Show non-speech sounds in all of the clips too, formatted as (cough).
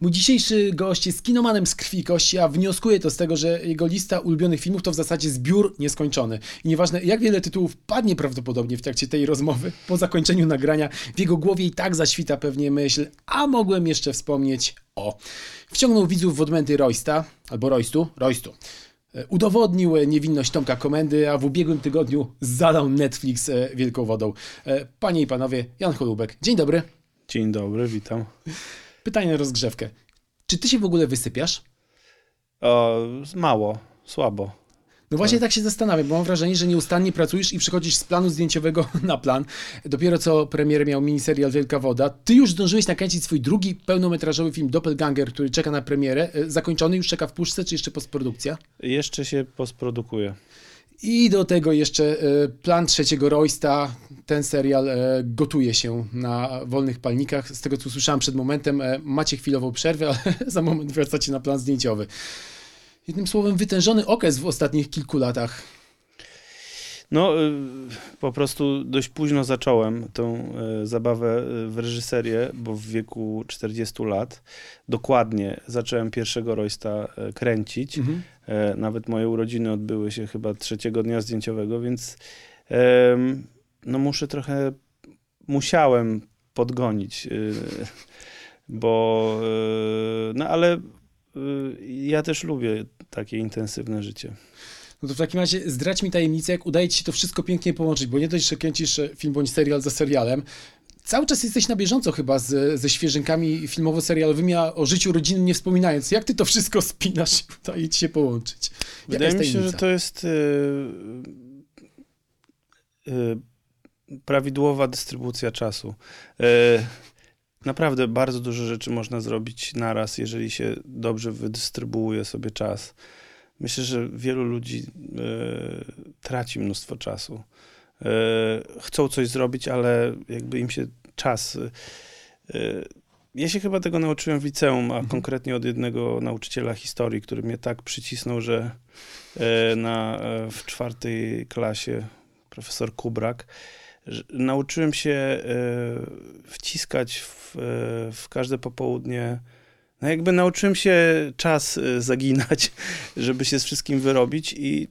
Mój dzisiejszy gość jest kinomanem z krwi i kości, a wnioskuję to z tego, że jego lista ulubionych filmów to w zasadzie zbiór nieskończony. I nieważne jak wiele tytułów padnie prawdopodobnie w trakcie tej rozmowy, po zakończeniu nagrania, w jego głowie i tak zaświta pewnie myśl, a mogłem jeszcze wspomnieć o. Wciągnął widzów w odmęty Roysta, albo Roystu, Roystu. E, Udowodnił niewinność Tomka Komendy, a w ubiegłym tygodniu zadał Netflix e, wielką wodą. E, Panie i panowie, Jan Cholubek, dzień dobry. Dzień dobry, witam. Pytanie na rozgrzewkę. Czy ty się w ogóle wysypiasz? O, mało, słabo. No właśnie tak się zastanawiam, bo mam wrażenie, że nieustannie pracujesz i przechodzisz z planu zdjęciowego (laughs) na plan. Dopiero co premierę miał miniserial Wielka Woda. Ty już zdążyłeś nakręcić swój drugi pełnometrażowy film Doppelganger, który czeka na premierę. E, Zakończony już czeka w puszce, czy jeszcze postprodukcja? Jeszcze się postprodukuje. I do tego jeszcze e, plan trzeciego Roysta. Ten serial e, gotuje się na wolnych palnikach. Z tego co słyszałem przed momentem, e, macie chwilową przerwę, (laughs) ale za moment wracacie na plan zdjęciowy. Jednym słowem, wytężony okres w ostatnich kilku latach. No, po prostu dość późno zacząłem tą zabawę w reżyserię, bo w wieku 40 lat dokładnie zacząłem pierwszego Roysta kręcić. Mhm. E, Nawet moje urodziny odbyły się chyba trzeciego dnia zdjęciowego, więc no muszę trochę, musiałem podgonić, y, bo y, no ale y, ja też lubię takie intensywne życie. No to w takim razie zdradź mi tajemnicę, jak udaje ci się to wszystko pięknie połączyć, bo nie dość, że kręcisz e, film bądź serial za serialem, cały czas jesteś na bieżąco chyba z, ze świeżynkami filmowo-serialowymi, a o życiu rodzinnym nie wspominając. Jak ty to wszystko spinasz i (laughs) udaje ci się połączyć? Jaka Wydaje mi się, że to jest y, y, prawidłowa dystrybucja czasu. Y, naprawdę bardzo dużo rzeczy można zrobić naraz, jeżeli się dobrze wydystrybuuje sobie czas. Myślę, że wielu ludzi traci mnóstwo czasu. Chcą coś zrobić, ale jakby im się czas. y, y, ja się chyba tego nauczyłem w liceum, a Mhm. konkretnie od jednego nauczyciela historii, który mnie tak przycisnął, że e, na, e, w czwartej klasie, profesor Kubrak, nauczyłem się e, wciskać w, w każde popołudnie. No jakby nauczyłem się czas zaginać, (laughs) żeby się z wszystkim wyrobić i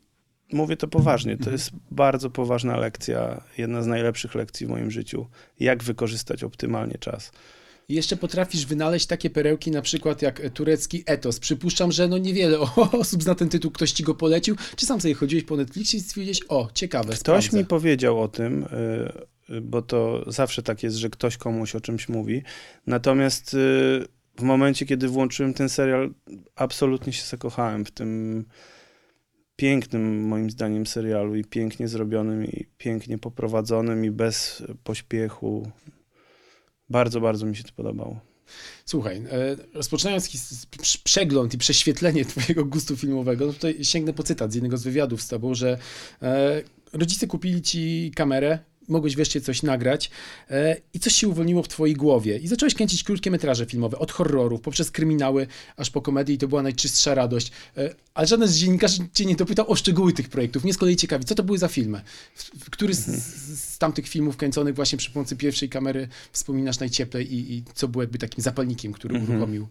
mówię to poważnie. To Mhm. jest bardzo poważna lekcja, jedna z najlepszych lekcji w moim życiu. Jak wykorzystać optymalnie czas. I jeszcze potrafisz wynaleźć takie perełki, na przykład jak turecki etos. Przypuszczam, że no niewiele (laughs) osób zna ten tytuł, ktoś ci go polecił. Czy sam sobie chodziłeś po Netflixie i stwierdziłeś, o, ciekawe, Ktoś sprawdzę. mi powiedział o tym, y, bo to zawsze tak jest, że ktoś komuś o czymś mówi. Natomiast y, w momencie, kiedy włączyłem ten serial, absolutnie się zakochałem w tym pięknym, moim zdaniem, serialu i pięknie zrobionym, i pięknie poprowadzonym, i bez pośpiechu. Bardzo, bardzo mi się to podobało. Słuchaj, e, rozpoczynając przegląd i prześwietlenie (laughs) twojego gustu filmowego, no tutaj sięgnę po cytat z jednego z wywiadów z tobą, że e, rodzice kupili ci kamerę, mogłeś wreszcie coś nagrać e, i coś się uwolniło w twojej głowie i zacząłeś kręcić krótkie metraże filmowe, od horrorów, poprzez kryminały, aż po komedię i to była najczystsza radość. E, ale żaden z dziennikarzy cię nie dopytał o szczegóły tych projektów. Mnie z kolei ciekawi, co to były za filmy? Który z, z, z tamtych filmów kręconych właśnie przy pomocy pierwszej kamery wspominasz najcieplej i, i co było jakby takim zapalnikiem, który Mhm. uruchomił?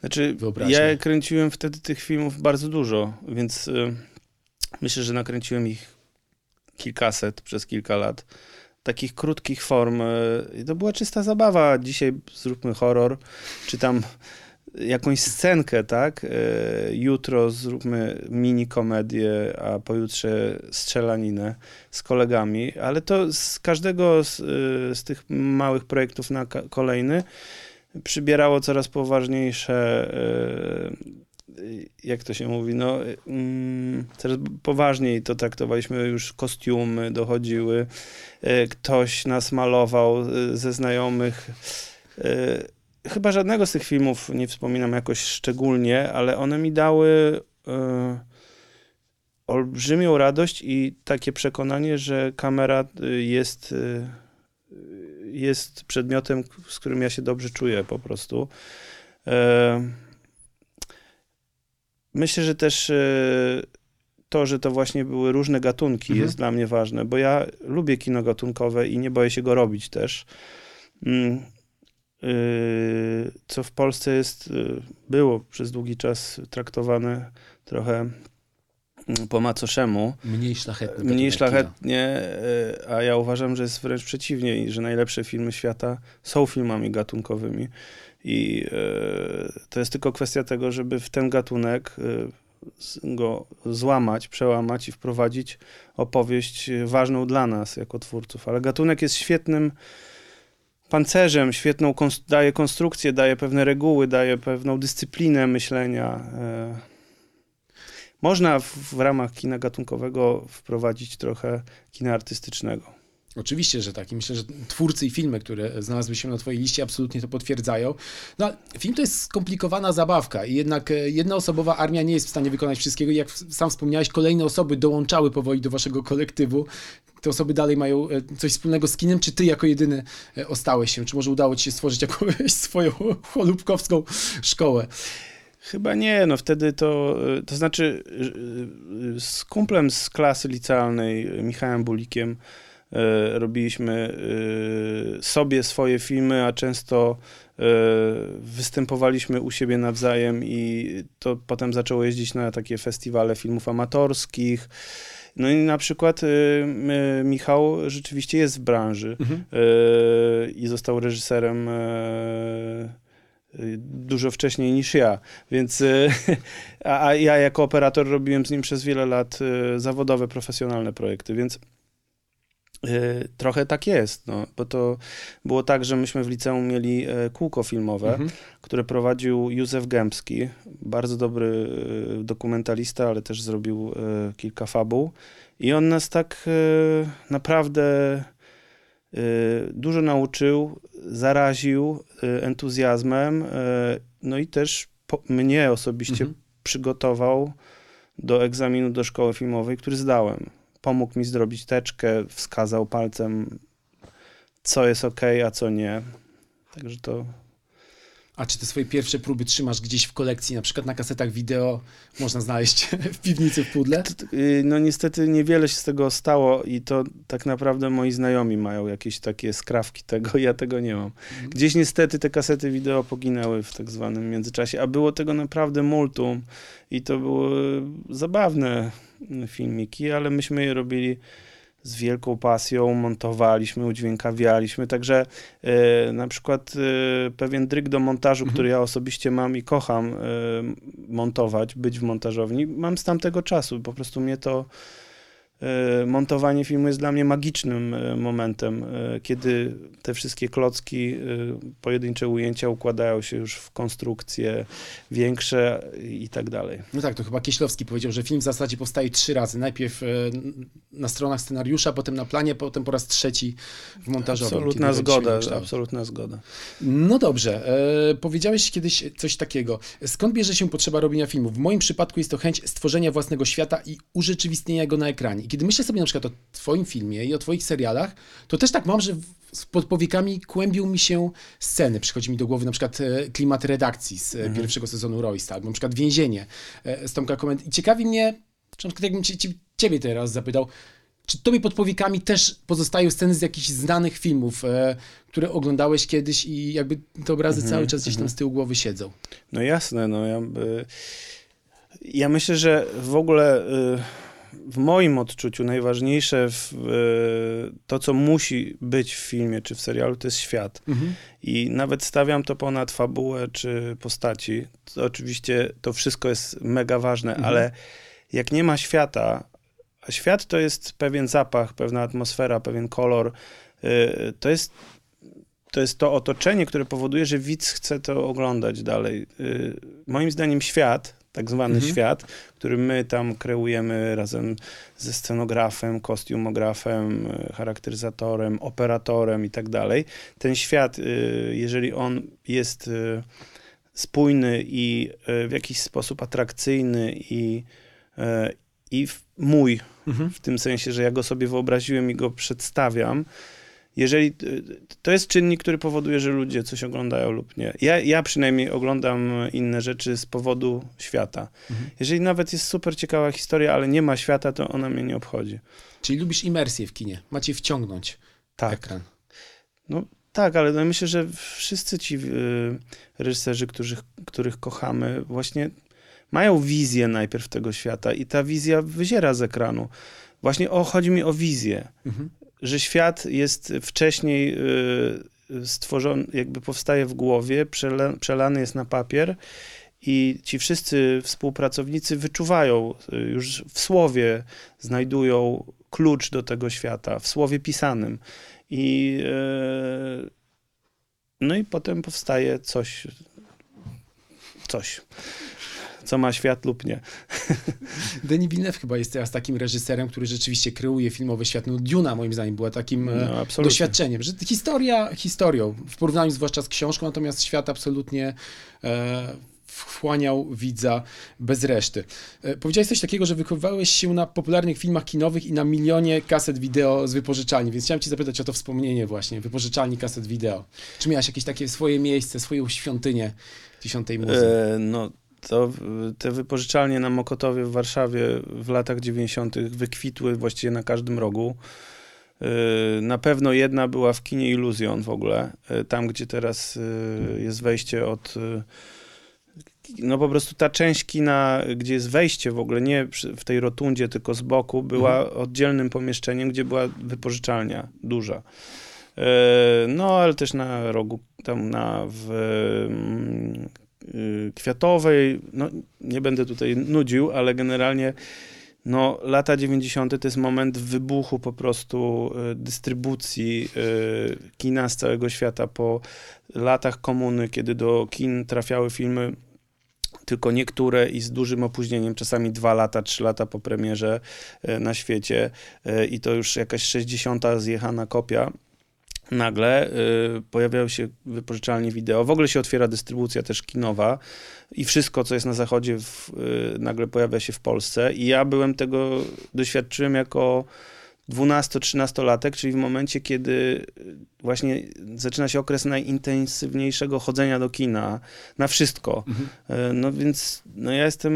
Znaczy, Wyobraźnię. ja kręciłem wtedy tych filmów bardzo dużo, więc y, myślę, że nakręciłem ich kilkaset przez kilka lat. Takich krótkich form. i to była czysta zabawa. Dzisiaj zróbmy horror, czy tam jakąś scenkę, tak? Y, jutro zróbmy mini komedię, a pojutrze strzelaninę z kolegami, ale to z każdego z, y, z tych małych projektów na kolejny przybierało coraz poważniejsze, e, jak to się mówi, no, e, mm, coraz poważniej to traktowaliśmy, już kostiumy dochodziły, e, ktoś nas malował e, ze znajomych. E, Chyba żadnego z tych filmów nie wspominam jakoś szczególnie, ale one mi dały e, olbrzymią radość i takie przekonanie, że kamera e, jest e, jest przedmiotem, z którym ja się dobrze czuję po prostu. E, Myślę, że też e, to, że to właśnie były różne gatunki Mhm. jest dla mnie ważne, bo ja lubię kino gatunkowe i nie boję się go robić też. Mm, co w Polsce jest, było przez długi czas traktowane trochę mm, po macoszemu. Mniej szlachetnie. Mniej szlachetnie, a ja uważam, że jest wręcz przeciwnie i że najlepsze filmy świata są filmami gatunkowymi. I to jest tylko kwestia tego, żeby w ten gatunek go złamać, przełamać i wprowadzić opowieść ważną dla nas jako twórców. Ale gatunek jest świetnym pancerzem, świetną daje konstrukcję, daje pewne reguły, daje pewną dyscyplinę myślenia. E, można w, w ramach kina gatunkowego wprowadzić trochę kina artystycznego. Oczywiście, że tak. I myślę, że twórcy i filmy, które znalazły się na twojej liście, absolutnie to potwierdzają. No, film to jest skomplikowana zabawka i jednak e, jednoosobowa armia nie jest w stanie wykonać wszystkiego. Jak sam wspomniałeś, kolejne osoby dołączały powoli do waszego kolektywu. Te osoby dalej mają e, coś wspólnego z kinem, czy ty jako jedyny e, ostałeś się? Czy może udało ci się stworzyć jakąś (laughs) swoją cholubkowską szkołę? Chyba nie, no wtedy to, to znaczy z kumplem z klasy licealnej, Michałem Bulikiem, robiliśmy e, sobie swoje filmy, a często e, występowaliśmy u siebie nawzajem i to potem zaczęło jeździć na takie festiwale filmów amatorskich. No i na przykład Michał rzeczywiście jest w branży mhm. i został reżyserem dużo wcześniej niż ja, więc (laughs) a, a ja jako operator robiłem z nim przez wiele lat zawodowe, profesjonalne projekty, więc trochę tak jest, no, bo to było tak, że myśmy w liceum mieli e, kółko filmowe, mhm. które prowadził Józef Gębski, bardzo dobry e, dokumentalista, ale też zrobił e, kilka fabuł i on nas tak naprawdę dużo nauczył, zaraził entuzjazmem, no i też mnie osobiście mhm. przygotował do egzaminu do szkoły filmowej, który zdałem pomógł mi zrobić teczkę, wskazał palcem, co jest ok, a co nie. Także to. A czy te swoje pierwsze próby trzymasz gdzieś w kolekcji, na przykład na kasetach wideo można znaleźć (laughs) w piwnicy w pudle? Y, no niestety niewiele się z tego stało i to tak naprawdę moi znajomi mają jakieś takie skrawki (laughs) tego, ja tego nie mam. Mhm. Gdzieś niestety te kasety wideo poginęły w tak zwanym międzyczasie, a było tego naprawdę multum i to były zabawne filmiki, ale myśmy je robili z wielką pasją, montowaliśmy, udźwiękawialiśmy, także e, na przykład e, pewien dryg do montażu, mhm. który ja osobiście mam i kocham e, montować, być w montażowni, mam z tamtego czasu, po prostu mnie to montowanie filmu jest dla mnie magicznym e, momentem, e, kiedy te wszystkie klocki, pojedyncze ujęcia układają się już w konstrukcje większe i tak dalej. No tak, to chyba Kieślowski powiedział, że film w zasadzie powstaje trzy razy. Najpierw na stronach scenariusza, potem na planie, potem po raz trzeci w montażowym. Absolutna zgoda, absolutna zgoda. No dobrze, e, powiedziałeś kiedyś coś takiego. Skąd bierze się potrzeba robienia filmu? W moim przypadku jest to chęć stworzenia własnego świata i urzeczywistnienia go na ekranie. I kiedy myślę sobie na przykład o twoim filmie i o twoich serialach, to też tak mam, że z podpowiekami kłębią mi się sceny. Przychodzi mi do głowy na przykład e, klimat redakcji z e, mhm. pierwszego sezonu Roysta, albo na przykład więzienie z Tomka Komend. I ciekawi mnie, na przykład jakbym ciebie teraz zapytał, czy tobie pod powiekami też pozostają sceny z jakichś znanych filmów, e, które oglądałeś kiedyś i jakby te obrazy mm -hmm, cały czas gdzieś tam mhm. z tyłu głowy siedzą? No jasne, no ja, y, ja myślę, że w ogóle y, w moim odczuciu najważniejsze w, y, to, co musi być w filmie czy w serialu, to jest świat. -hmm. I nawet stawiam to ponad fabułę czy postaci. To oczywiście to wszystko jest mega ważne, -hmm. ale jak nie ma świata, a świat to jest pewien zapach, pewna atmosfera, pewien kolor. Y, to jest to jest to otoczenie, które powoduje, że widz chce to oglądać dalej. Y, moim zdaniem świat, tak zwany mhm. świat, który my tam kreujemy razem ze scenografem, kostiumografem, y, charakteryzatorem, operatorem i tak dalej. Ten świat, jeżeli on jest spójny i w jakiś sposób atrakcyjny i, i mój, mhm. w tym sensie, że ja go sobie wyobraziłem i go przedstawiam, jeżeli to jest czynnik, który powoduje, że ludzie coś oglądają lub nie. Ja, ja przynajmniej oglądam inne rzeczy z powodu świata. Mhm. Jeżeli nawet jest super ciekawa historia, ale nie ma świata, to ona mnie nie obchodzi. Czyli lubisz imersję w kinie, macie wciągnąć tak. ekran. No tak, ale no myślę, że wszyscy ci y, reżyserzy, których, których kochamy, właśnie mają wizję najpierw tego świata i ta wizja wyziera z ekranu. Właśnie o, chodzi mi o wizję, mhm. że świat jest wcześniej y, stworzony, jakby powstaje w głowie, przela, przelany jest na papier i ci wszyscy współpracownicy wyczuwają, y, już w słowie znajdują klucz do tego świata, w słowie pisanym. I, y, no i potem powstaje coś, coś co ma świat lub nie. (laughs) Denis Villeneuve chyba jest teraz takim reżyserem, który rzeczywiście kreuje filmowy świat. No Duna moim zdaniem była takim e, no, doświadczeniem, że historia historią, w porównaniu zwłaszcza z książką, natomiast świat absolutnie e, wchłaniał widza bez reszty. E, powiedziałeś coś takiego, że wychowywałeś się na popularnych filmach kinowych i na milionie kaset wideo z wypożyczalni, więc chciałem ci zapytać o to wspomnienie właśnie, wypożyczalni kaset wideo. Czy miałeś jakieś takie swoje miejsce, swoją świątynię dziesiątej muzyki? E, no to te wypożyczalnie na Mokotowie w Warszawie w latach 90. wykwitły właściwie na każdym rogu. Y, na pewno jedna była w kinie Iluzjon w ogóle, y, tam gdzie teraz y, jest wejście od no po prostu ta część kina, gdzie jest wejście w ogóle, nie w tej rotundzie, tylko z boku, była mhm. oddzielnym pomieszczeniem, gdzie była wypożyczalnia duża. No, ale też na rogu, tam na, w mm, kwiatowej. No, nie będę tutaj nudził, ale generalnie no, lata 90. to jest moment wybuchu po prostu y, dystrybucji y, kina z całego świata po latach komuny, kiedy do kin trafiały filmy tylko niektóre i z dużym opóźnieniem, czasami dwa lata, trzy lata po premierze na świecie i to już jakaś 60. zjechana kopia nagle y, pojawiają się wypożyczalnie wideo, w ogóle się otwiera dystrybucja też kinowa i wszystko, co jest na zachodzie, w, y, nagle pojawia się w Polsce i ja byłem tego, doświadczyłem jako 12-13-latek, czyli w momencie, kiedy właśnie zaczyna się okres najintensywniejszego chodzenia do kina, na wszystko. Mhm. Y, no więc no ja jestem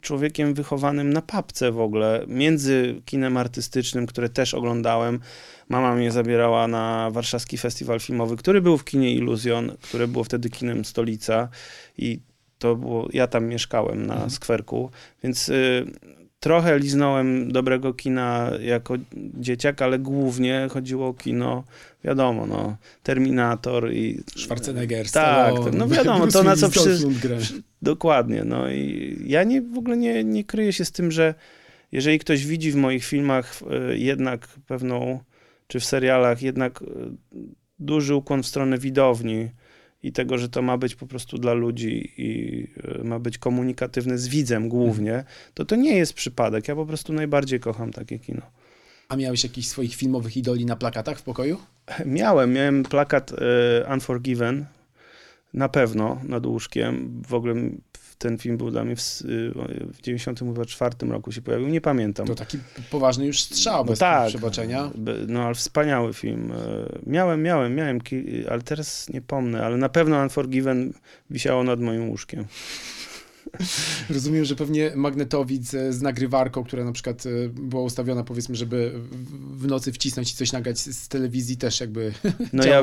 człowiekiem wychowanym na papce w ogóle, między kinem artystycznym, które też oglądałem, Mama mnie zabierała na warszawski festiwal filmowy, który był w kinie Iluzjon, które było wtedy kinem Stolica i to było, ja tam mieszkałem na mhm. skwerku, więc y, trochę liznąłem dobrego kina jako dzieciak, ale głównie chodziło o kino, wiadomo, no, Terminator i... Schwarzenegger, Tak, tak no wiadomo, to na co wszyscy... Dokładnie, no i ja nie, w ogóle nie, nie kryję się z tym, że jeżeli ktoś widzi w moich filmach y, jednak pewną czy w serialach jednak e, duży ukłon w stronę widowni i tego, że to ma być po prostu dla ludzi i e, ma być komunikatywne z widzem głównie, to to nie jest przypadek. Ja po prostu najbardziej kocham takie kino. A miałeś jakichś swoich filmowych idoli na plakatach w pokoju? Miałem. Miałem plakat e, Unforgiven na pewno nad łóżkiem. W ogóle ten film był dla mnie w, w 94 roku się pojawił, nie pamiętam. To taki poważny już strzał no bez tak, przebaczenia. No ale wspaniały film. E, miałem, miałem, miałem, ale teraz nie pomnę, ale na pewno Unforgiven wisiało nad moim łóżkiem. (laughs) Rozumiem, że pewnie magnetowid z nagrywarką, która na przykład e, była ustawiona, powiedzmy, żeby w nocy wcisnąć i coś nagrać z telewizji, też jakby. (laughs) No (laughs) ja,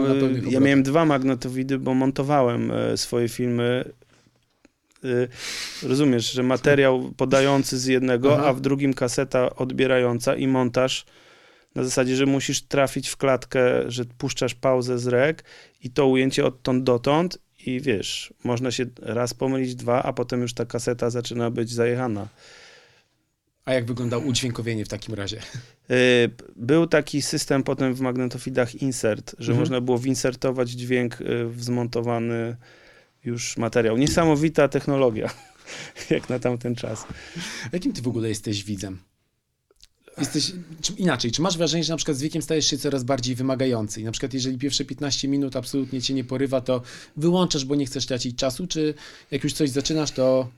ja miałem dwa magnetowidy, bo montowałem e, swoje filmy Y, rozumiesz, że materiał podający z jednego, Aha. a w drugim kaseta odbierająca i montaż na zasadzie, że musisz trafić w klatkę, że puszczasz pauzę z rek i to ujęcie odtąd dotąd i wiesz, można się raz pomylić, dwa, a potem już ta kaseta zaczyna być zajechana. A jak wyglądał udźwiękowienie w takim razie? Y, był taki system potem w magnetofidach insert, że mhm. można było winsertować dźwięk y, w zmontowany już materiał. Niesamowita technologia, (laughs) jak na tamten czas. Jakim ty w ogóle jesteś widzem? Jesteś, czy inaczej, czy masz wrażenie, że na przykład z wiekiem stajesz się coraz bardziej wymagający i na przykład jeżeli pierwsze 15 minut absolutnie cię nie porywa, to wyłączasz, bo nie chcesz tracić czasu, czy jak już coś zaczynasz, to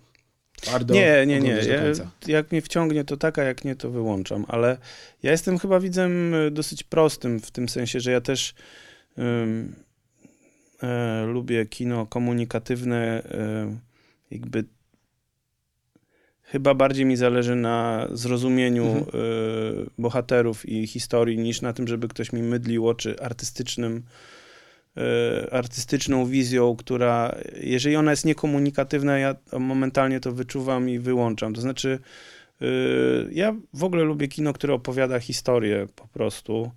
twardo Nie, nie, nie. Ja, jak mnie wciągnie, to taka, jak nie, to wyłączam, ale ja jestem chyba widzem y, dosyć prostym w tym sensie, że ja też um, e, lubię kino komunikatywne, e, jakby chyba bardziej mi zależy na zrozumieniu mhm. e, bohaterów i historii niż na tym, żeby ktoś mi mydlił oczy artystycznym artystyczną wizją, która, jeżeli ona jest niekomunikatywna, ja momentalnie to wyczuwam i wyłączam. To znaczy, ja w ogóle lubię kino, które opowiada historię po prostu.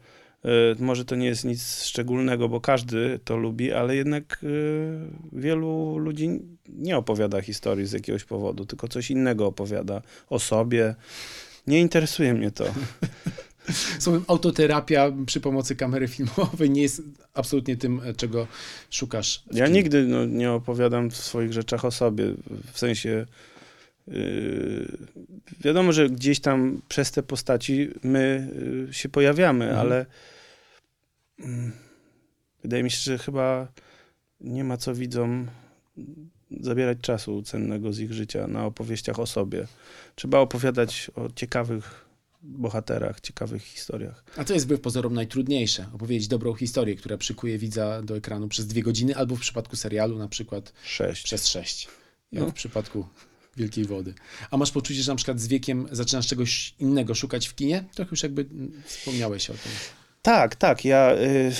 E, może to nie jest nic szczególnego, bo każdy to lubi, ale jednak e, wielu ludzi nie opowiada historii z jakiegoś powodu, tylko coś innego opowiada o sobie. Nie interesuje mnie to. (laughs) Słowem, autoterapia przy pomocy kamery filmowej nie jest absolutnie tym, czego szukasz. Ja nigdy no, nie opowiadam w swoich rzeczach o sobie. W sensie yy, wiadomo, że gdzieś tam przez te postaci my yy, się pojawiamy, mhm. ale wydaje mi się, że chyba nie ma co widzom zabierać czasu cennego z ich życia na opowieściach o sobie. Trzeba opowiadać o ciekawych bohaterach, ciekawych historiach. A to jest wbrew pozorom najtrudniejsze. Opowiedzieć dobrą historię, która przykuje widza do ekranu przez dwie godziny, albo w przypadku serialu na przykład sześć. przez sześć. Jak no. w przypadku Wielkiej Wody. A masz poczucie, że na przykład z wiekiem zaczynasz czegoś innego szukać w kinie? Trochę już jakby wspomniałeś o tym. Tak, tak. Ja... Y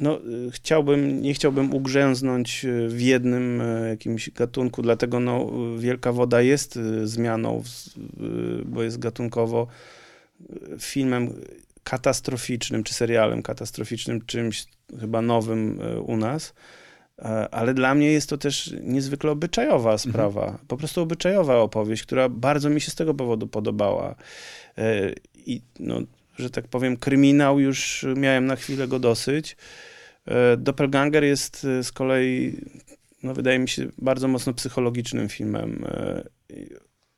no, chciałbym, nie chciałbym ugrzęznąć w jednym jakimś gatunku, dlatego no, Wielka Woda jest zmianą, bo jest gatunkowo filmem katastroficznym, czy serialem katastroficznym, czymś chyba nowym u nas. Ale dla mnie jest to też niezwykle obyczajowa mhm. sprawa. Mhm. Po prostu obyczajowa opowieść, która bardzo mi się z tego powodu podobała. I no, że tak powiem, kryminał już miałem na chwilę go dosyć. E, Doppelganger jest e, z kolei, no wydaje mi się, bardzo mocno psychologicznym filmem. E,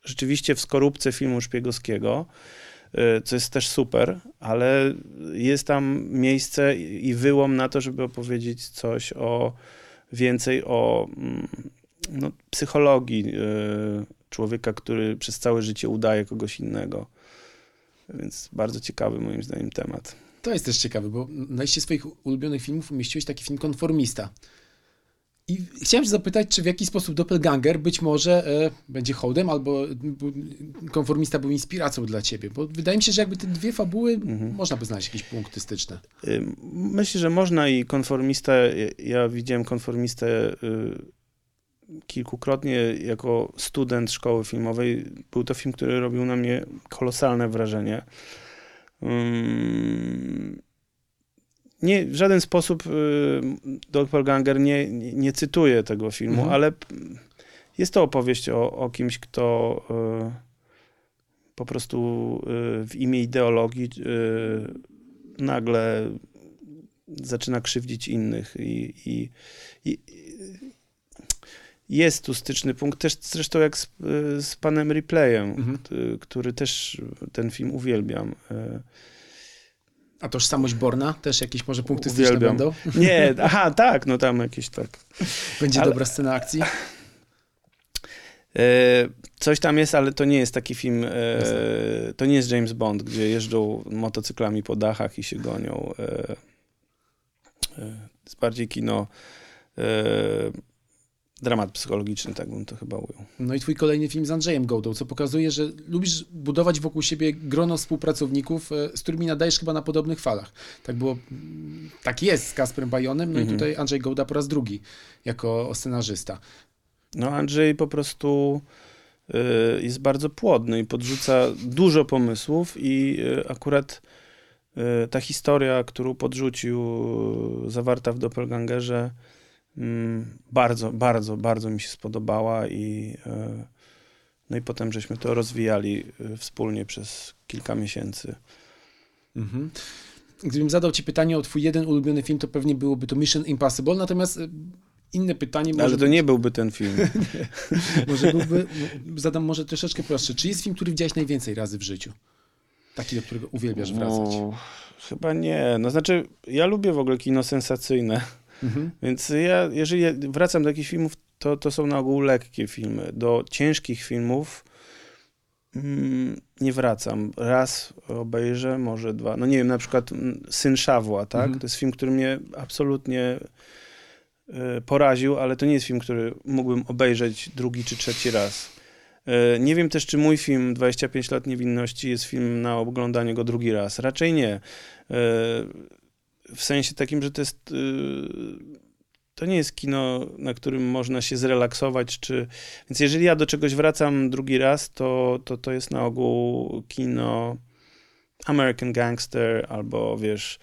rzeczywiście w skorupce filmu szpiegowskiego, co jest też super, ale jest tam miejsce i wyłom na to, żeby opowiedzieć coś o więcej o mm, no, psychologii człowieka, który przez całe życie udaje kogoś innego. Więc bardzo ciekawy moim zdaniem temat. To jest też ciekawe, bo na liście swoich ulubionych filmów umieściłeś taki film Konformista. I chciałem się zapytać, czy w jakiś sposób Doppelganger być może e, będzie hołdem, albo konformista był inspiracją dla ciebie, bo wydaje mi się, że jakby te dwie fabuły, mhm. można by znaleźć jakieś punkty styczne. Myślę, że można i konformista, ja widziałem konformistę y, kilkukrotnie jako student szkoły filmowej. Był to film, który robił na mnie kolosalne wrażenie. Nie, w żaden sposób y, Doppelganger nie, nie, nie cytuje tego filmu, mhm. ale jest to opowieść o, o kimś, kto y, po prostu y, w imię ideologii nagle zaczyna krzywdzić innych i, i, i jest tu styczny punkt, też zresztą jak z, z panem Replayem, mhm. który też ten film uwielbiam. E, A tożsamość Borna? Też jakieś może punkty uwielbiam. styczne będą? Nie, (laughs) aha, tak, no tam jakieś tak. Będzie ale... dobra scena akcji? E, coś tam jest, ale to nie jest taki film, e, to nie jest James Bond, gdzie jeżdżą motocyklami po dachach i się gonią. jest bardziej kino dramat psychologiczny, tak bym to chyba ujął. No i twój kolejny film z Andrzejem Gołdą, co pokazuje, że lubisz budować wokół siebie grono współpracowników, e, z którymi nadajesz chyba na podobnych falach. Tak było, tak jest z Kasprem Bajonem, no mhm. i tutaj Andrzej Gołda po raz drugi jako scenarzysta. No Andrzej po prostu y, jest bardzo płodny i podrzuca dużo pomysłów i y, akurat y, ta historia, którą podrzucił, zawarta w Doppelgangerze, bardzo, bardzo, bardzo mi się spodobała i e, no i potem żeśmy to rozwijali e, wspólnie przez kilka miesięcy. Mhm. Gdybym zadał ci pytanie o twój jeden ulubiony film, to pewnie byłoby to Mission Impossible, natomiast e, inne pytanie... Ale to być... nie byłby ten film. (laughs) może byłby, zadam może troszeczkę prostsze. Czy jest film, który widziałeś najwięcej razy w życiu? Taki, do którego uwielbiasz wracać? No, chyba nie. No znaczy, ja lubię w ogóle kino sensacyjne. Mhm. Więc ja, jeżeli wracam do jakichś filmów, to, to są na ogół lekkie filmy. Do ciężkich filmów mm, nie wracam. Raz obejrzę, może dwa. No nie wiem, na przykład mm, Syn Szawła, tak? Mhm. To jest film, który mnie absolutnie y, poraził, ale to nie jest film, który mógłbym obejrzeć drugi czy trzeci raz. Y, nie wiem też, czy mój film 25 lat niewinności jest film na oglądanie go drugi raz. Raczej nie. Y, w sensie takim, że to jest to nie jest kino, na którym można się zrelaksować, czy... Więc jeżeli ja do czegoś wracam drugi raz, to to, to jest na ogół kino American Gangster albo, wiesz,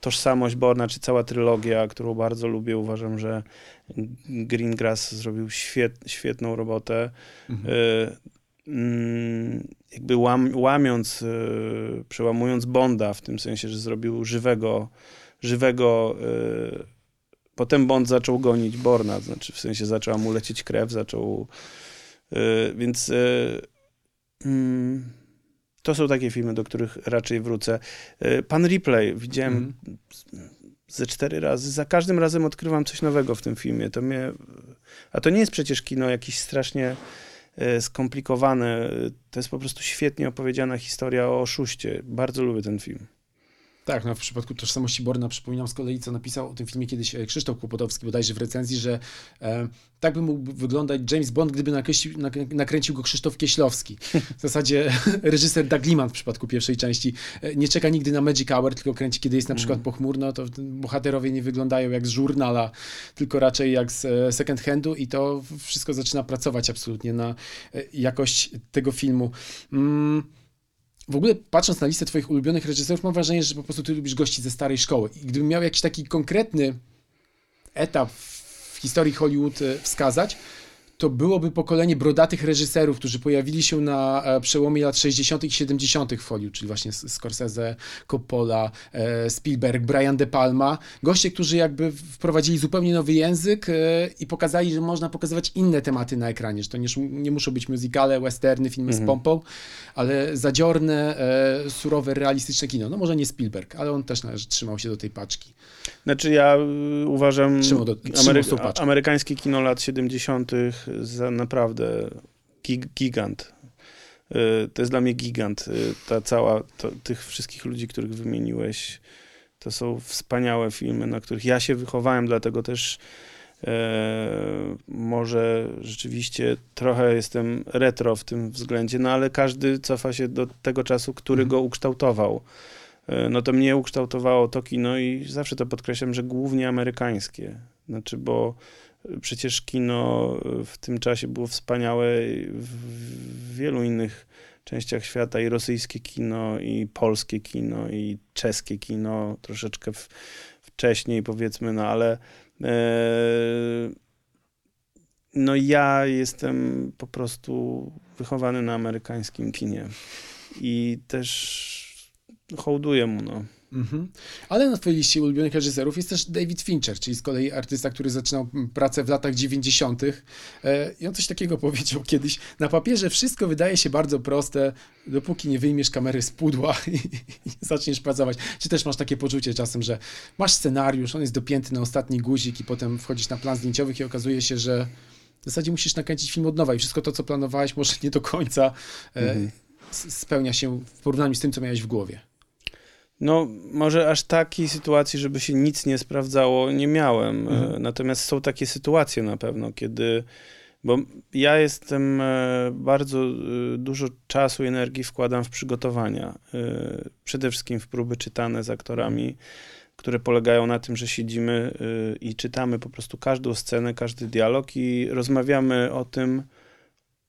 Tożsamość Borna, czy cała trylogia, którą bardzo lubię. Uważam, że Greengrass zrobił świet, świetną robotę. Mhm. Y, mm, jakby łam, łamiąc, y, przełamując Bonda, w tym sensie, że zrobił żywego, żywego y, Potem Bond zaczął gonić Borna, znaczy w sensie zaczęła mu lecieć krew, zaczął. Yy, więc yy, yy, to są takie filmy, do których raczej wrócę. Y, Pan Ripley widziałem mm. ze cztery razy. Za każdym razem odkrywam coś nowego w tym filmie. To mnie, a to nie jest przecież kino jakieś strasznie y, skomplikowane. To jest po prostu świetnie opowiedziana historia o oszuście. Bardzo lubię ten film. Tak, no w przypadku tożsamości Borna przypominam z kolei, co napisał o tym filmie kiedyś e, Krzysztof Kłopotowski bodajże w recenzji, że e, tak by mógł wyglądać James Bond, gdyby nakręcił, nakręcił go Krzysztof Kieślowski. W zasadzie (laughs) reżyser Doug Liman w przypadku pierwszej części e, nie czeka nigdy na Magic Hour, tylko kręci, kiedy jest na przykład mm. pochmurno, to bohaterowie nie wyglądają jak z żurnala, tylko raczej jak z e, second handu i to wszystko zaczyna pracować absolutnie na jakość tego filmu. Mm w ogóle patrząc na listę twoich ulubionych reżyserów, mam wrażenie, że po prostu ty lubisz gości ze starej szkoły. I gdybym miał jakiś taki konkretny etap w historii Hollywood e, wskazać, to byłoby pokolenie brodatych reżyserów, którzy pojawili się na e, przełomie lat 60. i 70. w Hollywood, czyli właśnie Scorsese, Coppola, e, Spielberg, Brian De Palma. Goście, którzy jakby wprowadzili zupełnie nowy język i pokazali, że można pokazywać inne tematy na ekranie, że to nie, nie muszą być muzykale, westerny, filmy mhm. z pompą, ale zadziorne, e, surowe, realistyczne kino. No może nie Spielberg, ale on też należy, trzymał się do tej paczki. Znaczy ja y, uważam do, Amery amerykańskie kino lat 70. za naprawdę gig gigant. Y, to jest dla mnie gigant. Y, ta cała, to, tych wszystkich ludzi, których wymieniłeś, to są wspaniałe filmy, na których ja się wychowałem, dlatego też E, może rzeczywiście trochę jestem retro w tym względzie, no ale każdy cofa się do tego czasu, który mhm. go ukształtował. E, no to mnie ukształtowało to kino i zawsze to podkreślam, że głównie amerykańskie. Znaczy, bo przecież kino w tym czasie było wspaniałe w wielu innych częściach świata i rosyjskie kino, i polskie kino, i czeskie kino troszeczkę w, wcześniej powiedzmy, no ale E, no ja jestem po prostu wychowany na amerykańskim kinie i też hołduję mu, no. Mhm. Ale na twojej liście ulubionych reżyserów jest też David Fincher, czyli z kolei artysta, który zaczynał pracę w latach 90. E, I on coś takiego (laughs) powiedział kiedyś. Na papierze wszystko wydaje się bardzo proste, dopóki nie wyjmiesz kamery z pudła (laughs) i, i zaczniesz pracować. Czy też masz takie poczucie czasem, że masz scenariusz, on jest dopięty na ostatni guzik i potem wchodzisz na plan zdjęciowych i okazuje się, że w zasadzie musisz nakręcić film od nowa i wszystko to, co planowałeś, (laughs) może nie do końca e, mhm. spełnia się w porównaniu z tym, co miałeś w głowie. No, może aż takiej sytuacji, żeby się nic nie sprawdzało, nie miałem. Mhm. Natomiast są takie sytuacje na pewno, kiedy. Bo ja jestem e, bardzo e, dużo czasu i energii wkładam w przygotowania. E, przede wszystkim w próby czytane z aktorami, które polegają na tym, że siedzimy i czytamy po prostu każdą scenę, każdy dialog i rozmawiamy o tym,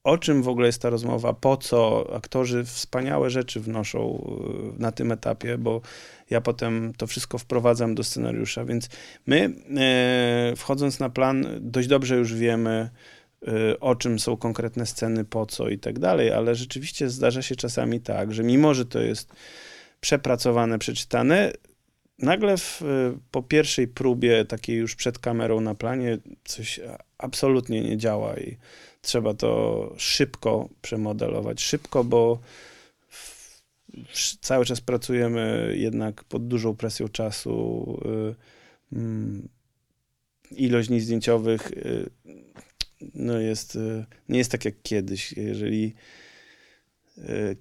o czym w ogóle jest ta rozmowa, po co aktorzy wspaniałe rzeczy wnoszą y, na tym etapie, bo ja potem to wszystko wprowadzam do scenariusza, więc my e, wchodząc na plan dość dobrze już wiemy, e, o czym są konkretne sceny, po co i tak dalej, ale rzeczywiście zdarza się czasami tak, że mimo, że to jest przepracowane, przeczytane, nagle w, po pierwszej próbie, takiej już przed kamerą na planie, coś absolutnie nie działa i trzeba to szybko przemodelować. Szybko, bo cały czas pracujemy jednak pod dużą presją czasu. Y, y, ilość dni zdjęciowych y, no jest, y, nie jest tak jak kiedyś. Jeżeli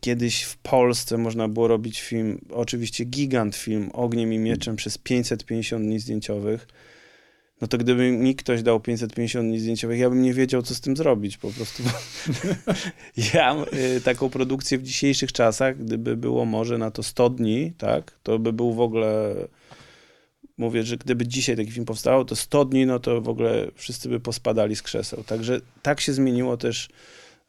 Kiedyś w Polsce można było robić film, oczywiście gigant film Ogniem i Mieczem przez 550 dni zdjęciowych no to gdyby mi ktoś dał 550 dni zdjęciowych, ja bym nie wiedział, co z tym zrobić po prostu. (laughs) ja y, taką produkcję w dzisiejszych czasach, gdyby było może na to 100 dni, tak, to by był w ogóle mówię, że gdyby dzisiaj taki film powstał, to 100 dni, no to w ogóle wszyscy by pospadali z krzeseł. Także tak się zmieniło też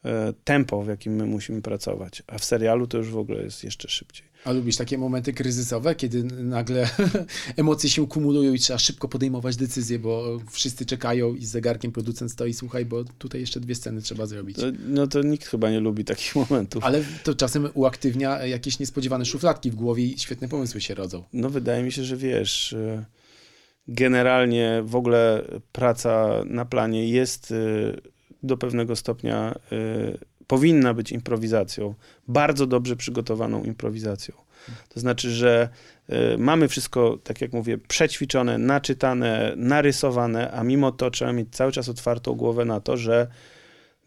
e, tempo, w jakim my musimy pracować. A w serialu to już w ogóle jest jeszcze szybciej. A lubisz takie momenty kryzysowe, kiedy nagle (laughs) emocje się kumulują i trzeba szybko podejmować decyzje, bo wszyscy czekają i z zegarkiem producent stoi, słuchaj, bo tutaj jeszcze dwie sceny trzeba zrobić. To, no to nikt chyba nie lubi takich (laughs) momentów. Ale to czasem uaktywnia jakieś niespodziewane szufladki w głowie i świetne pomysły się rodzą. No wydaje mi się, że wiesz, e, generalnie w ogóle praca na planie jest e, do pewnego stopnia e, powinna być improwizacją, bardzo dobrze przygotowaną improwizacją. To znaczy, że y, mamy wszystko, tak jak mówię, przećwiczone, naczytane, narysowane, a mimo to trzeba mieć cały czas otwartą głowę na to, że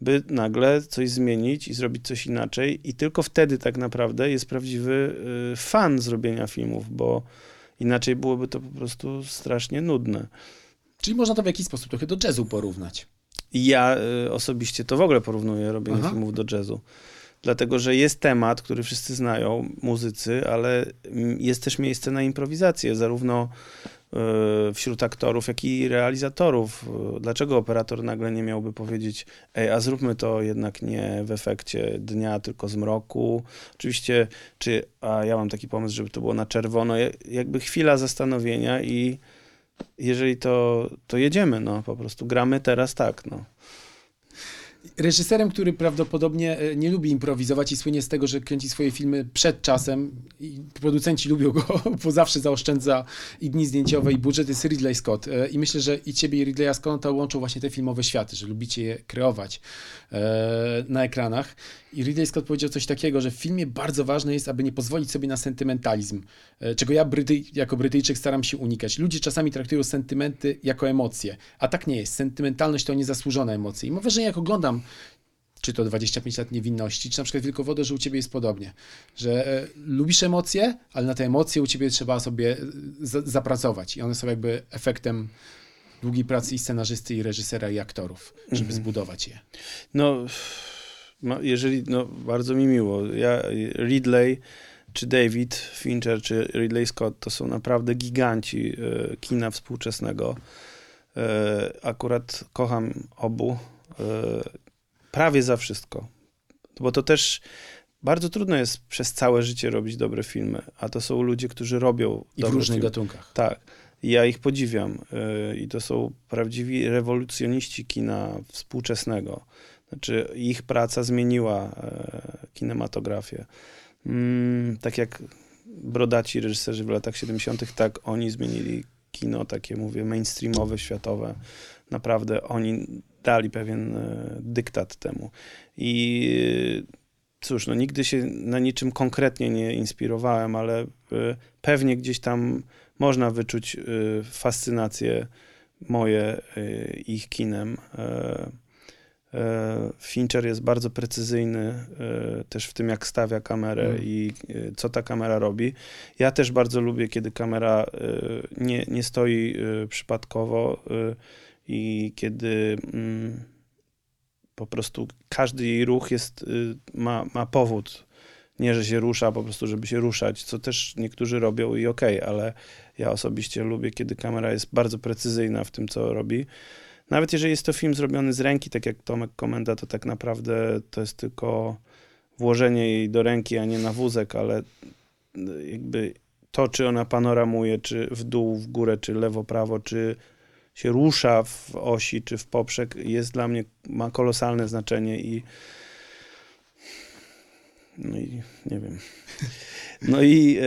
by nagle coś zmienić i zrobić coś inaczej i tylko wtedy tak naprawdę jest prawdziwy y, fan zrobienia filmów, bo inaczej byłoby to po prostu strasznie nudne. Czyli można to w jakiś sposób trochę do jazzu porównać. Ja y, osobiście to w ogóle porównuję robienie Aha. filmów do jazzu. Dlatego, że jest temat, który wszyscy znają, muzycy, ale jest też miejsce na improwizację, zarówno y, wśród aktorów, jak i realizatorów. Dlaczego operator nagle nie miałby powiedzieć, ej, a zróbmy to jednak nie w efekcie dnia, tylko z mroku. Oczywiście, czy, a ja mam taki pomysł, żeby to było na czerwono, jakby chwila zastanowienia i jeżeli to, to jedziemy, no po prostu gramy teraz tak, no. Reżyserem, który prawdopodobnie e, nie lubi improwizować i słynie z tego, że kręci swoje filmy przed czasem i producenci lubią go, (laughs) bo zawsze zaoszczędza i dni zdjęciowe i budżet, jest Ridley Scott. E, I myślę, że i ciebie i Ridleya Scotta łączą właśnie te filmowe światy, że lubicie je kreować e, na ekranach. I Ridley Scott powiedział coś takiego, że w filmie bardzo ważne jest, aby nie pozwolić sobie na sentymentalizm, czego ja Brytyj, jako Brytyjczyk staram się unikać. Ludzie czasami traktują sentymenty jako emocje, a tak nie jest. Sentymentalność to niezasłużone emocje. I mam wrażenie, jak oglądam czy to 25 lat niewinności, czy na przykład Wielkowodo, że u ciebie jest podobnie, że e, lubisz emocje, ale na te emocje u ciebie trzeba sobie e, zapracować i one są jakby efektem długiej pracy i scenarzysty, i reżysera, i aktorów, żeby mhm. zbudować je. No, jeżeli, no bardzo mi miło. Ja, Ridley, czy David Fincher, czy Ridley Scott to są naprawdę giganci e, kina współczesnego. E, akurat kocham obu. Prawie za wszystko. Bo to też bardzo trudno jest przez całe życie robić dobre filmy, a to są ludzie, którzy robią. I w różnych filmy. gatunkach. Tak. Ja ich podziwiam. Yy, I to są prawdziwi rewolucjoniści kina współczesnego. Znaczy, ich praca zmieniła yy, kinematografię. Yy, tak jak brodaci reżyserzy w latach 70., tak oni zmienili kino, takie mówię, mainstreamowe, światowe. Naprawdę oni dali pewien e, dyktat temu. I e, cóż, no nigdy się na niczym konkretnie nie inspirowałem, ale e, pewnie gdzieś tam można wyczuć fascynację moje ich kinem. Fincher jest bardzo precyzyjny też w tym, jak stawia kamerę mm. i co ta kamera robi. Ja też bardzo lubię, kiedy kamera nie, nie stoi przypadkowo i kiedy mm, po prostu każdy jej ruch jest, y, ma, ma powód. Nie, że się rusza, po prostu, żeby się ruszać, co też niektórzy robią i okej, okay, ale ja osobiście lubię, kiedy kamera jest bardzo precyzyjna w tym, co robi. Nawet jeżeli jest to film zrobiony z ręki, tak jak Tomek komenda, to tak naprawdę to jest tylko włożenie jej do ręki, a nie na wózek, ale jakby to, czy ona panoramuje, czy w dół, w górę, czy lewo, prawo, czy się rusza w osi czy w poprzek, jest dla mnie, ma kolosalne znaczenie i no i nie wiem. No i e,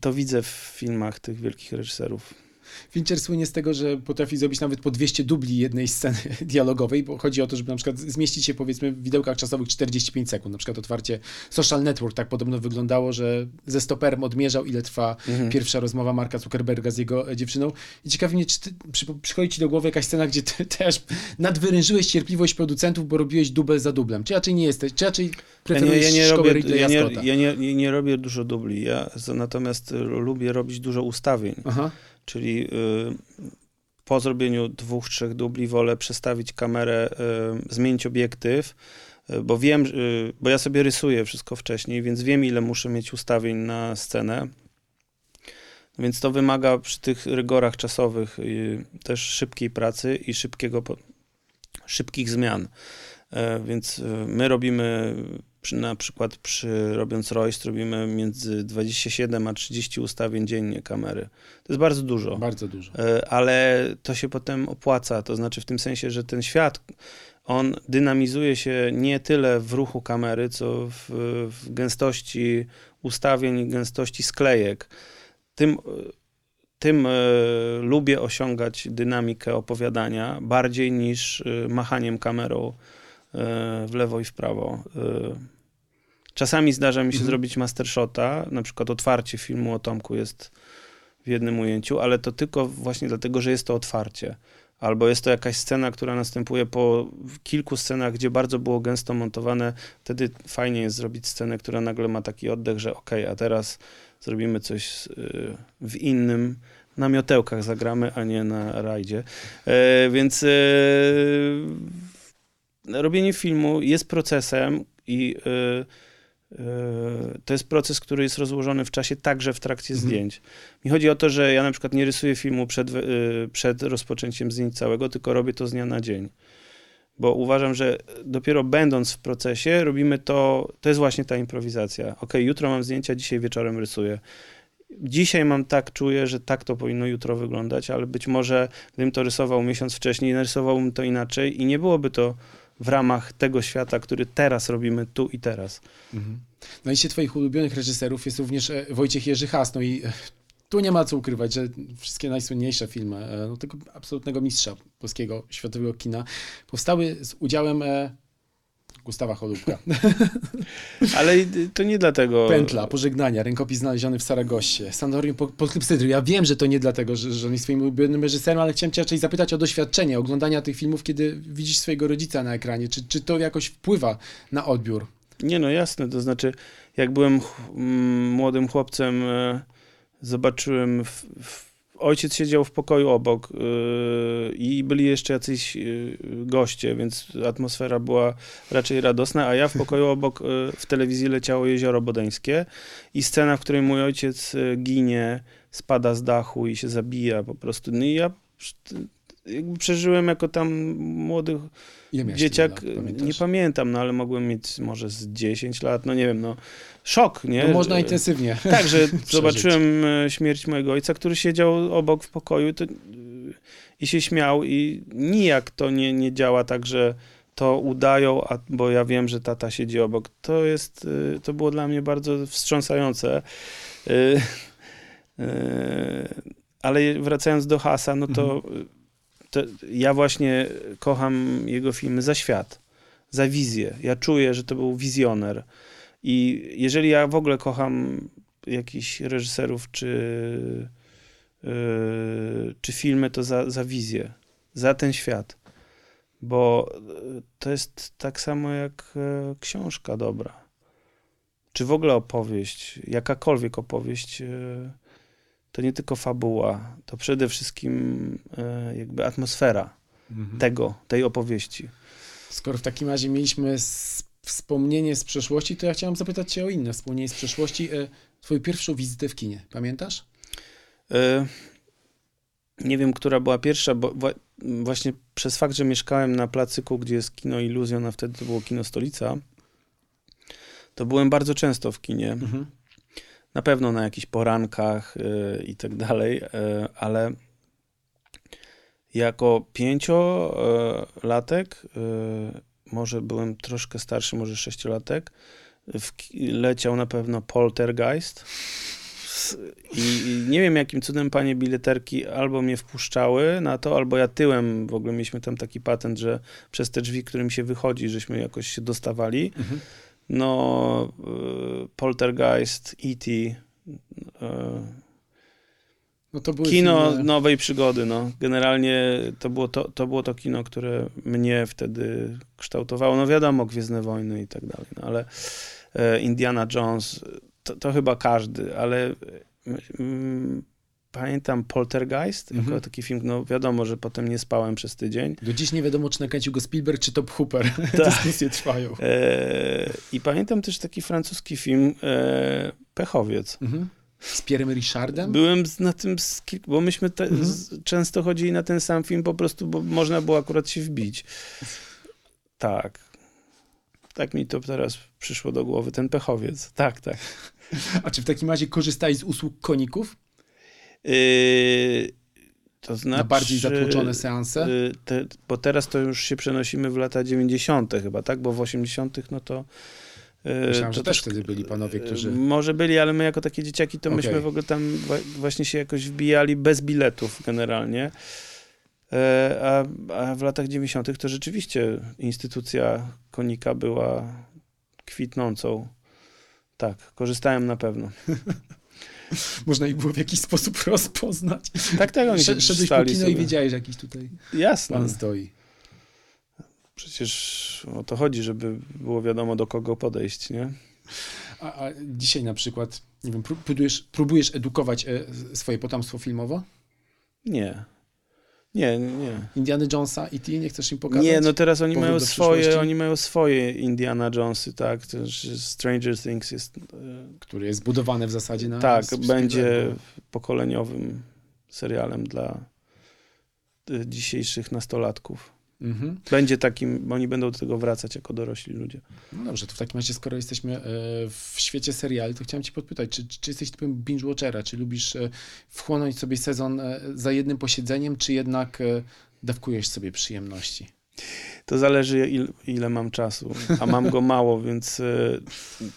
to widzę w filmach tych wielkich reżyserów. Fincher słynie z tego, że potrafi zrobić nawet po 200 dubli jednej sceny (laughs) dialogowej, bo chodzi o to, żeby na przykład zmieścić się powiedzmy w widełkach czasowych 45 sekund. Na przykład otwarcie Social Network tak podobno wyglądało, że ze stoperem odmierzał, ile trwa mhm. pierwsza rozmowa Marka Zuckerberga z jego e, dziewczyną. I ciekawi mnie, czy ty, przy, przychodzi ci do głowy jakaś scena, gdzie ty (laughs) też nadwyrężyłeś cierpliwość producentów, bo robiłeś dubel za dublem. Czy raczej nie jesteś, czy raczej preferujesz ja nie, ja nie robię, ja nie, ja nie, nie, robię dużo dubli, ja natomiast lubię robić dużo ustawień. Aha. Czyli y, po zrobieniu dwóch, trzech dubli wolę przestawić kamerę, y, zmienić obiektyw, y, bo wiem, bo ja sobie rysuję wszystko wcześniej, więc wiem, ile muszę mieć ustawień na scenę. Więc to wymaga przy tych rygorach czasowych też szybkiej pracy i szybkiego, szybkich zmian. Więc my robimy, przy, na przykład przy, robiąc Royst, robimy między 27 a 30 ustawień dziennie kamery. To jest bardzo dużo. Bardzo dużo. E, ale to się potem opłaca, to znaczy w tym sensie, że ten świat, on dynamizuje się nie tyle w ruchu kamery, co w, w gęstości ustawień i gęstości sklejek. Tym, e, tym e, lubię osiągać dynamikę opowiadania bardziej niż e, machaniem kamerą e, w lewo i w prawo. Czasami zdarza mi się Mhm. zrobić mastershota, na przykład otwarcie filmu o Tomku jest w jednym ujęciu, ale to tylko właśnie dlatego, że jest to otwarcie. Albo jest to jakaś scena, która następuje po kilku scenach, gdzie bardzo było gęsto montowane. Wtedy fajnie jest zrobić scenę, która nagle ma taki oddech, że okej, a teraz zrobimy coś y, w innym. Na miotełkach zagramy, a nie na rajdzie. E, więc e, robienie filmu jest procesem i e, to jest proces, który jest rozłożony w czasie także w trakcie Mhm. zdjęć. Mi chodzi o to, że ja na przykład nie rysuję filmu przed, y, przed rozpoczęciem zdjęć całego, tylko robię to z dnia na dzień. Bo uważam, że dopiero będąc w procesie, robimy to, to jest właśnie ta improwizacja. Ok, jutro mam zdjęcia, dzisiaj wieczorem rysuję. Dzisiaj mam tak, czuję, że tak to powinno jutro wyglądać, ale być może gdybym to rysował miesiąc wcześniej, narysowałbym to inaczej i nie byłoby to w ramach tego świata, który teraz robimy tu i teraz. Mhm. Na liście twoich ulubionych reżyserów jest również e, Wojciech Jerzy Has, no i e, tu nie ma co ukrywać, że wszystkie najsłynniejsze filmy e, no, tego absolutnego mistrza polskiego, światowego kina powstały z udziałem Gustawa Holubka. (laughs) Ale to nie dlatego. Pętla, Pożegnania, Rękopis znaleziony w Saragossie, Sanorium po- pod Klypsydry. Ja wiem, że to nie dlatego, że, że on jest twoim ulubionym reżyserem, ale chciałem cię raczej zapytać o doświadczenie oglądania tych filmów, kiedy widzisz swojego rodzica na ekranie. Czy, czy to jakoś wpływa na odbiór? Nie, no jasne, to znaczy, jak byłem młodym chłopcem, e, zobaczyłem, w, w, ojciec siedział w pokoju obok e, i byli jeszcze jacyś e, goście, więc atmosfera była raczej radosna, a ja w pokoju obok e, w telewizji leciało Jezioro Bodeńskie i scena, w której mój ojciec ginie, spada z dachu i się zabija po prostu. No i ja jakby przeżyłem jako tam młody Dzieciak, lat, nie pamiętam, no ale mogłem mieć może z 10 lat, no nie wiem, no szok, nie? To można intensywnie. (laughs) Tak, że (laughs) zobaczyłem e, śmierć mojego ojca, który siedział obok w pokoju to, e, i się śmiał i nijak to nie, nie działa tak, że to udają, a, bo ja wiem, że tata siedzi obok. To jest, e, to było dla mnie bardzo wstrząsające. (laughs) Ale wracając do Hasa, no to, to ja właśnie kocham jego filmy za świat, za wizję. Ja czuję, że to był wizjoner. I jeżeli ja w ogóle kocham jakichś reżyserów czy, yy, czy filmy, to za, za wizję, za ten świat. Bo yy, to jest tak samo jak e, książka dobra. Czy w ogóle opowieść, jakakolwiek opowieść, e, to nie tylko fabuła, to przede wszystkim e, jakby atmosfera Mhm. tego, tej opowieści. Skoro w takim razie mieliśmy wspomnienie z przeszłości, to ja chciałem zapytać cię o inne wspomnienie z przeszłości. E, Twoją pierwszą wizytę w kinie, pamiętasz? E, Nie wiem, która była pierwsza, bo właśnie przez fakt, że mieszkałem na placyku, gdzie jest kino Iluzjon, a wtedy to było kino Stolica, to byłem bardzo często w kinie. Mhm. Na pewno na jakichś porankach y, i tak dalej, y, ale jako pięciolatek, y, może byłem troszkę starszy, może sześciolatek, leciał na pewno Poltergeist. I nie wiem, jakim cudem panie bileterki albo mnie wpuszczały na to, albo ja tyłem. W ogóle mieliśmy tam taki patent, że przez te drzwi, którym się wychodzi, żeśmy jakoś się dostawali. Mhm. No, y, Poltergeist, E.T., y, No kino filmy- nowej przygody, no. Generalnie to było to, to było to kino, które mnie wtedy kształtowało. No wiadomo, Gwiezdne Wojny i tak dalej, no ale e, Indiana Jones, to, to chyba każdy, ale pamiętam Poltergeist, Mhm. jako taki film, no wiadomo, że potem nie spałem przez tydzień. Do dziś nie wiadomo, czy nakręcił go Spielberg, czy Top Hooper. (laughs) Tak. Dyskusje trwają. E, I pamiętam też taki francuski film e, Pechowiec. Mhm. Z Pierrem Richardem? Byłem na tym, bo myśmy te, mhm. z, często chodzili na ten sam film po prostu, bo można było akurat się wbić. Tak. Tak mi to teraz przyszło do głowy, ten pechowiec. Tak, tak. (laughs) A czy w takim razie korzystałeś z usług koników? Yy, to znaczy, Na bardziej zatłoczone seanse? Yy, te, bo teraz to już się przenosimy w lata 90. chyba, tak? Bo w 80. no to E, Myślałem, to że też wtedy byli panowie, którzy... Może byli, ale my jako takie dzieciaki, to okay. myśmy w ogóle tam właśnie się jakoś wbijali bez biletów generalnie. E, a, a w latach 90. to rzeczywiście instytucja konika była kwitnącą. Tak, korzystałem na pewno. (laughs) (laughs) Można ich było w jakiś sposób (laughs) rozpoznać. Tak, tak, oni Sz, Szedłeś po kino sobie. i wiedziałeś, że jakiś tutaj Jasne. pan stoi. Przecież o to chodzi, żeby było wiadomo, do kogo podejść, nie? A, a dzisiaj na przykład, nie wiem, próbujesz, próbujesz edukować e, swoje potomstwo filmowo? Nie. Nie, nie. Indiana Jonesa i ty nie chcesz im pokazać? Nie, no teraz oni mają swoje, oni mają swoje Indiana Jonesy, tak? Też Stranger Things jest... E, Który jest budowany w zasadzie na... Tak, będzie pokoleniowym serialem dla e, dzisiejszych nastolatków. Mhm. Będzie takim, oni będą do tego wracać jako dorośli ludzie. No dobrze, to w takim razie, skoro jesteśmy e, w świecie seriali, to chciałem cię podpytać, czy, czy jesteś typem binge-watchera, czy lubisz e, wchłonąć sobie sezon e, za jednym posiedzeniem, czy jednak dawkujesz sobie przyjemności? To zależy, ile, ile mam czasu, a mam go (laughs) mało, więc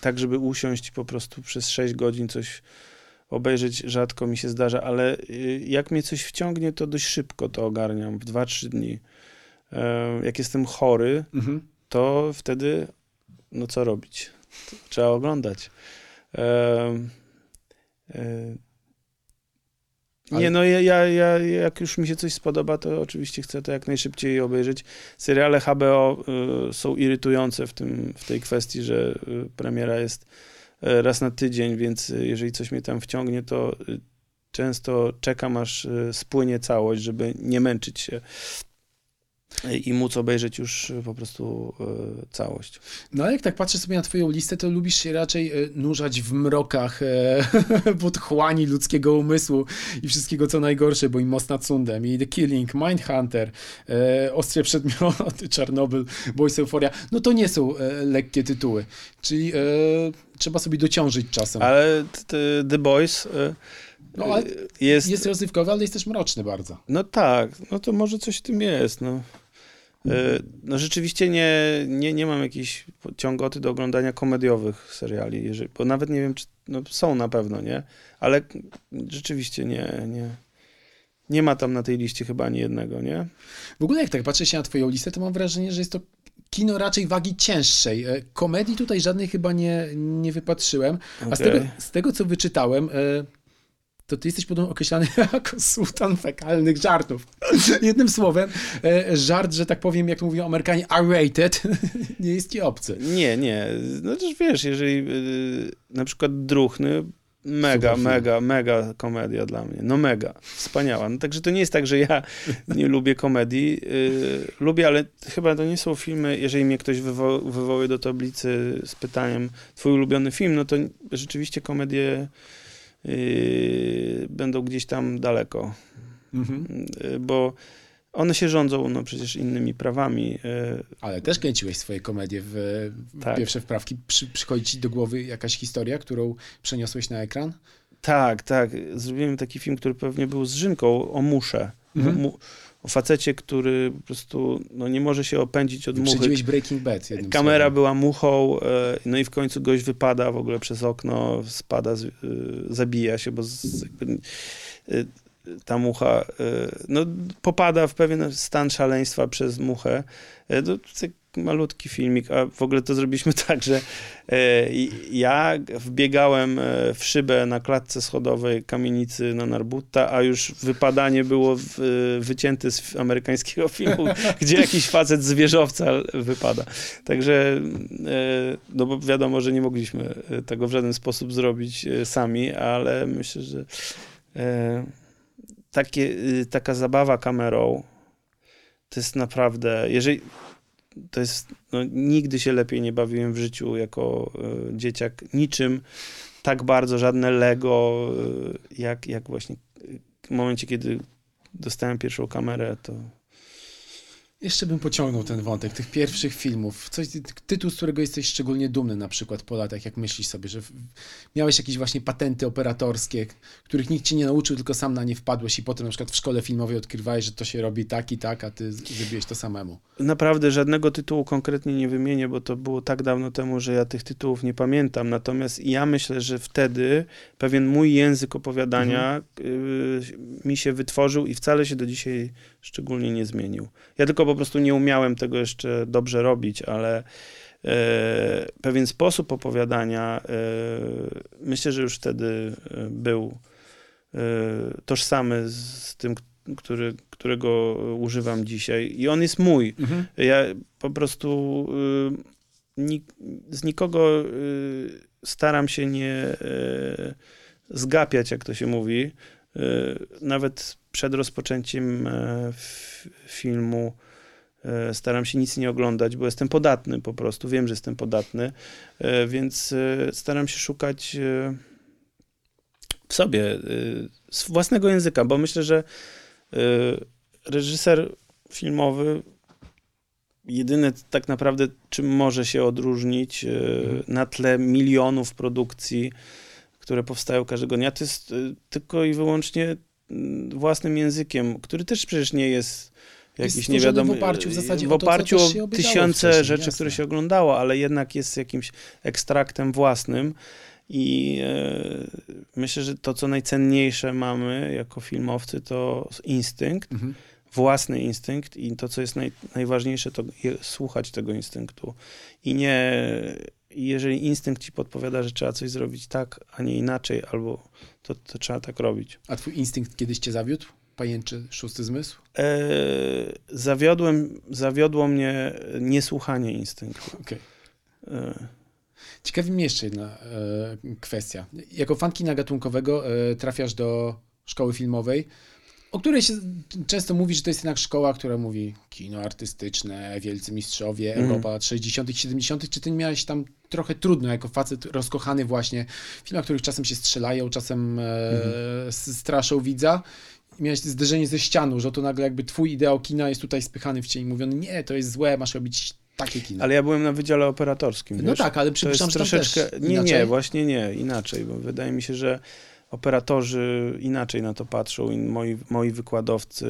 tak, żeby usiąść po prostu przez 6 godzin coś obejrzeć rzadko mi się zdarza, ale jak mnie coś wciągnie, to dość szybko to ogarniam, w 2-3 dni jak jestem chory, mhm. to wtedy no co robić? Trzeba oglądać. E, nie, no ja, ja, ja, jak już mi się coś spodoba, to oczywiście chcę to jak najszybciej obejrzeć. Seriale HBO y, są irytujące w, tym, w tej kwestii, że y, premiera jest y, raz na tydzień, więc jeżeli coś mnie tam wciągnie, to często czekam, aż spłynie całość, żeby nie męczyć się i móc obejrzeć już e, po prostu e, całość. No ale jak tak patrzę sobie na twoją listę, to lubisz się raczej e, nurzać w mrokach (laughs) podchłani ludzkiego umysłu i wszystkiego co najgorsze, bo i Most nad Sundem, i The Killing, Mindhunter, Ostre Przedmioty, (laughs) Czarnobyl, Boys Euphoria, no to nie są lekkie tytuły, czyli trzeba sobie dociążyć czasem. Ale The Boys... No, ale jest, jest rozrywkowy, ale jest też mroczny bardzo. No tak, no to może coś w tym jest, no. E, no rzeczywiście nie, nie, nie mam jakiejś ciągoty do oglądania komediowych seriali, jeżeli, bo nawet nie wiem, czy no są na pewno, nie? Ale rzeczywiście nie, nie, nie ma tam na tej liście chyba ani jednego, nie? W ogóle jak tak patrzę się na twoją listę, to mam wrażenie, że jest to kino raczej wagi cięższej. E, komedii tutaj żadnej chyba nie, nie wypatrzyłem, a okay. z, tego, z tego, co wyczytałem, e, to ty jesteś podobno określany (laughs) jako sultan fekalnych żartów. (laughs) Jednym słowem, e, żart, że tak powiem, jak mówią Amerykanie, R-rated, (laughs) nie jest ci obcy. Nie, nie. No też wiesz, jeżeli yy, na przykład Druchny, mega, mega, mega komedia dla mnie. No mega, wspaniała. No także to nie jest tak, że ja nie lubię komedii. Yy, lubię, ale chyba to nie są filmy, jeżeli mnie ktoś wywo wywołuje do tablicy z pytaniem twój ulubiony film, no to rzeczywiście komedie Yy, będą gdzieś tam daleko. Mhm. Yy, bo one się rządzą no przecież innymi prawami. Yy. Ale też kręciłeś swoje komedie w, w tak. pierwsze wprawki. Przy, przychodzi ci do głowy jakaś historia, którą przeniosłeś na ekran? Tak, tak. Zrobiłem taki film, który pewnie był z Rzynką o musze. Mhm. Mu, o facecie, który po prostu no, nie może się opędzić od muchy. Breaking Bad. Kamera słowem. była muchą, e, no i w końcu gość wypada w ogóle przez okno, spada, e, zabija się, bo z, jakby, e, ta mucha no, popada w pewien stan szaleństwa przez muchę. To, malutki filmik, a w ogóle to zrobiliśmy (laughs) tak, że e, ja wbiegałem e, w szybę na klatce schodowej kamienicy na Narbutta, a już wypadanie było e, wycięte z amerykańskiego (laughs) filmu, gdzie jakiś facet z wieżowca wypada. Także, no bo wiadomo, że nie mogliśmy tego w żaden sposób zrobić sami, ale myślę, że takie, taka zabawa kamerą to jest naprawdę, jeżeli to jest, no, nigdy się lepiej nie bawiłem w życiu jako y, dzieciak niczym. Tak bardzo żadne Lego, y, jak, jak właśnie w momencie, kiedy dostałem pierwszą kamerę, to Jeszcze bym pociągnął ten wątek tych pierwszych filmów. Coś, ty- tytuł, z którego jesteś szczególnie dumny na przykład po latach, jak myślisz sobie, że miałeś jakieś właśnie patenty operatorskie, których nikt ci nie nauczył, tylko sam na nie wpadłeś i potem na przykład w szkole filmowej odkrywałeś, że to się robi tak i tak, a ty zrobiłeś to samemu. Naprawdę żadnego tytułu konkretnie nie wymienię, bo to było tak dawno temu, że ja tych tytułów nie pamiętam. Natomiast ja myślę, że wtedy pewien mój język opowiadania y, mi się wytworzył i wcale się do dzisiaj szczególnie nie zmienił. Ja tylko po prostu nie umiałem tego jeszcze dobrze robić, ale e, pewien sposób opowiadania e, myślę, że już wtedy e, był e, tożsamy z, tym, który, którego używam dzisiaj. I on jest mój. Ja po prostu z nikogo staram się nie zgapiać, jak to się mówi. Nawet przed rozpoczęciem filmu staram się nic nie oglądać, bo jestem podatny po prostu. Wiem, że jestem podatny, e, więc e, staram się szukać e, w sobie e, z własnego języka, bo myślę, że e, reżyser filmowy jedyne tak naprawdę, czym może się odróżnić e, Mhm. na tle milionów produkcji, które powstają każdego dnia, to jest e, tylko i wyłącznie mm, własnym językiem, który też przecież nie Jest jakiś stworzony niewiadomy. w oparciu w zasadzie w o to, oparciu też się o tysiące rzeczy, jasne. które się oglądało, ale jednak jest jakimś ekstraktem własnym. I e, myślę, że to, co najcenniejsze mamy jako filmowcy, to instynkt, Mhm. własny instynkt i to, co jest naj, najważniejsze, to je, słuchać tego instynktu. I nie, jeżeli instynkt ci podpowiada, że trzeba coś zrobić tak, a nie inaczej, albo to, to trzeba tak robić. A twój instynkt kiedyś cię zawiódł? Pajęczy szósty zmysł? E, zawiodłem, zawiodło mnie niesłuchanie instynktu. Okej. E, Ciekawi mnie jeszcze jedna e, kwestia. Jako fan kina gatunkowego e, trafiasz do szkoły filmowej, o której się często mówi, że to jest jednak szkoła, która mówi kino artystyczne, wielcy mistrzowie, Mhm. Europa lat 60., 70. Czy ty miałeś tam trochę trudno jako facet rozkochany właśnie w filmach, których czasem się strzelają, czasem e, s- straszą widza? I miałeś zderzenie ze ścianą, że to nagle jakby twój ideał kina jest tutaj spychany w cień mówiony, nie, to jest złe, masz robić takie kino. ale ja byłem na wydziale operatorskim. no wiesz? tak, ale przypuszczam, że troszeczkę. Nie, inaczej. nie, właśnie nie, inaczej, bo wydaje mi się, że operatorzy inaczej na to patrzą i moi, moi wykładowcy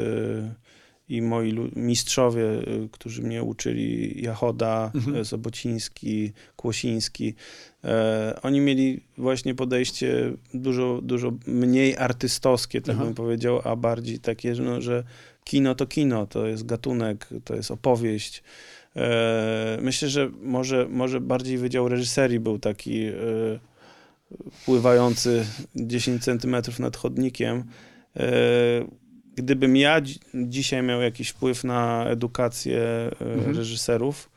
i moi mistrzowie, y, którzy mnie uczyli, Jachoda, Mhm. Sobociński, Kłosiński, oni mieli właśnie podejście dużo, dużo mniej artystowskie, tak Aha. bym powiedział, a bardziej takie, że, no, że kino to kino, to jest gatunek, to jest opowieść. E, myślę, że może, może bardziej Wydział Reżyserii był taki e, pływający 10 centymetrów nad chodnikiem. E, gdybym ja dzi- dzisiaj miał jakiś wpływ na edukację e, Mhm. reżyserów,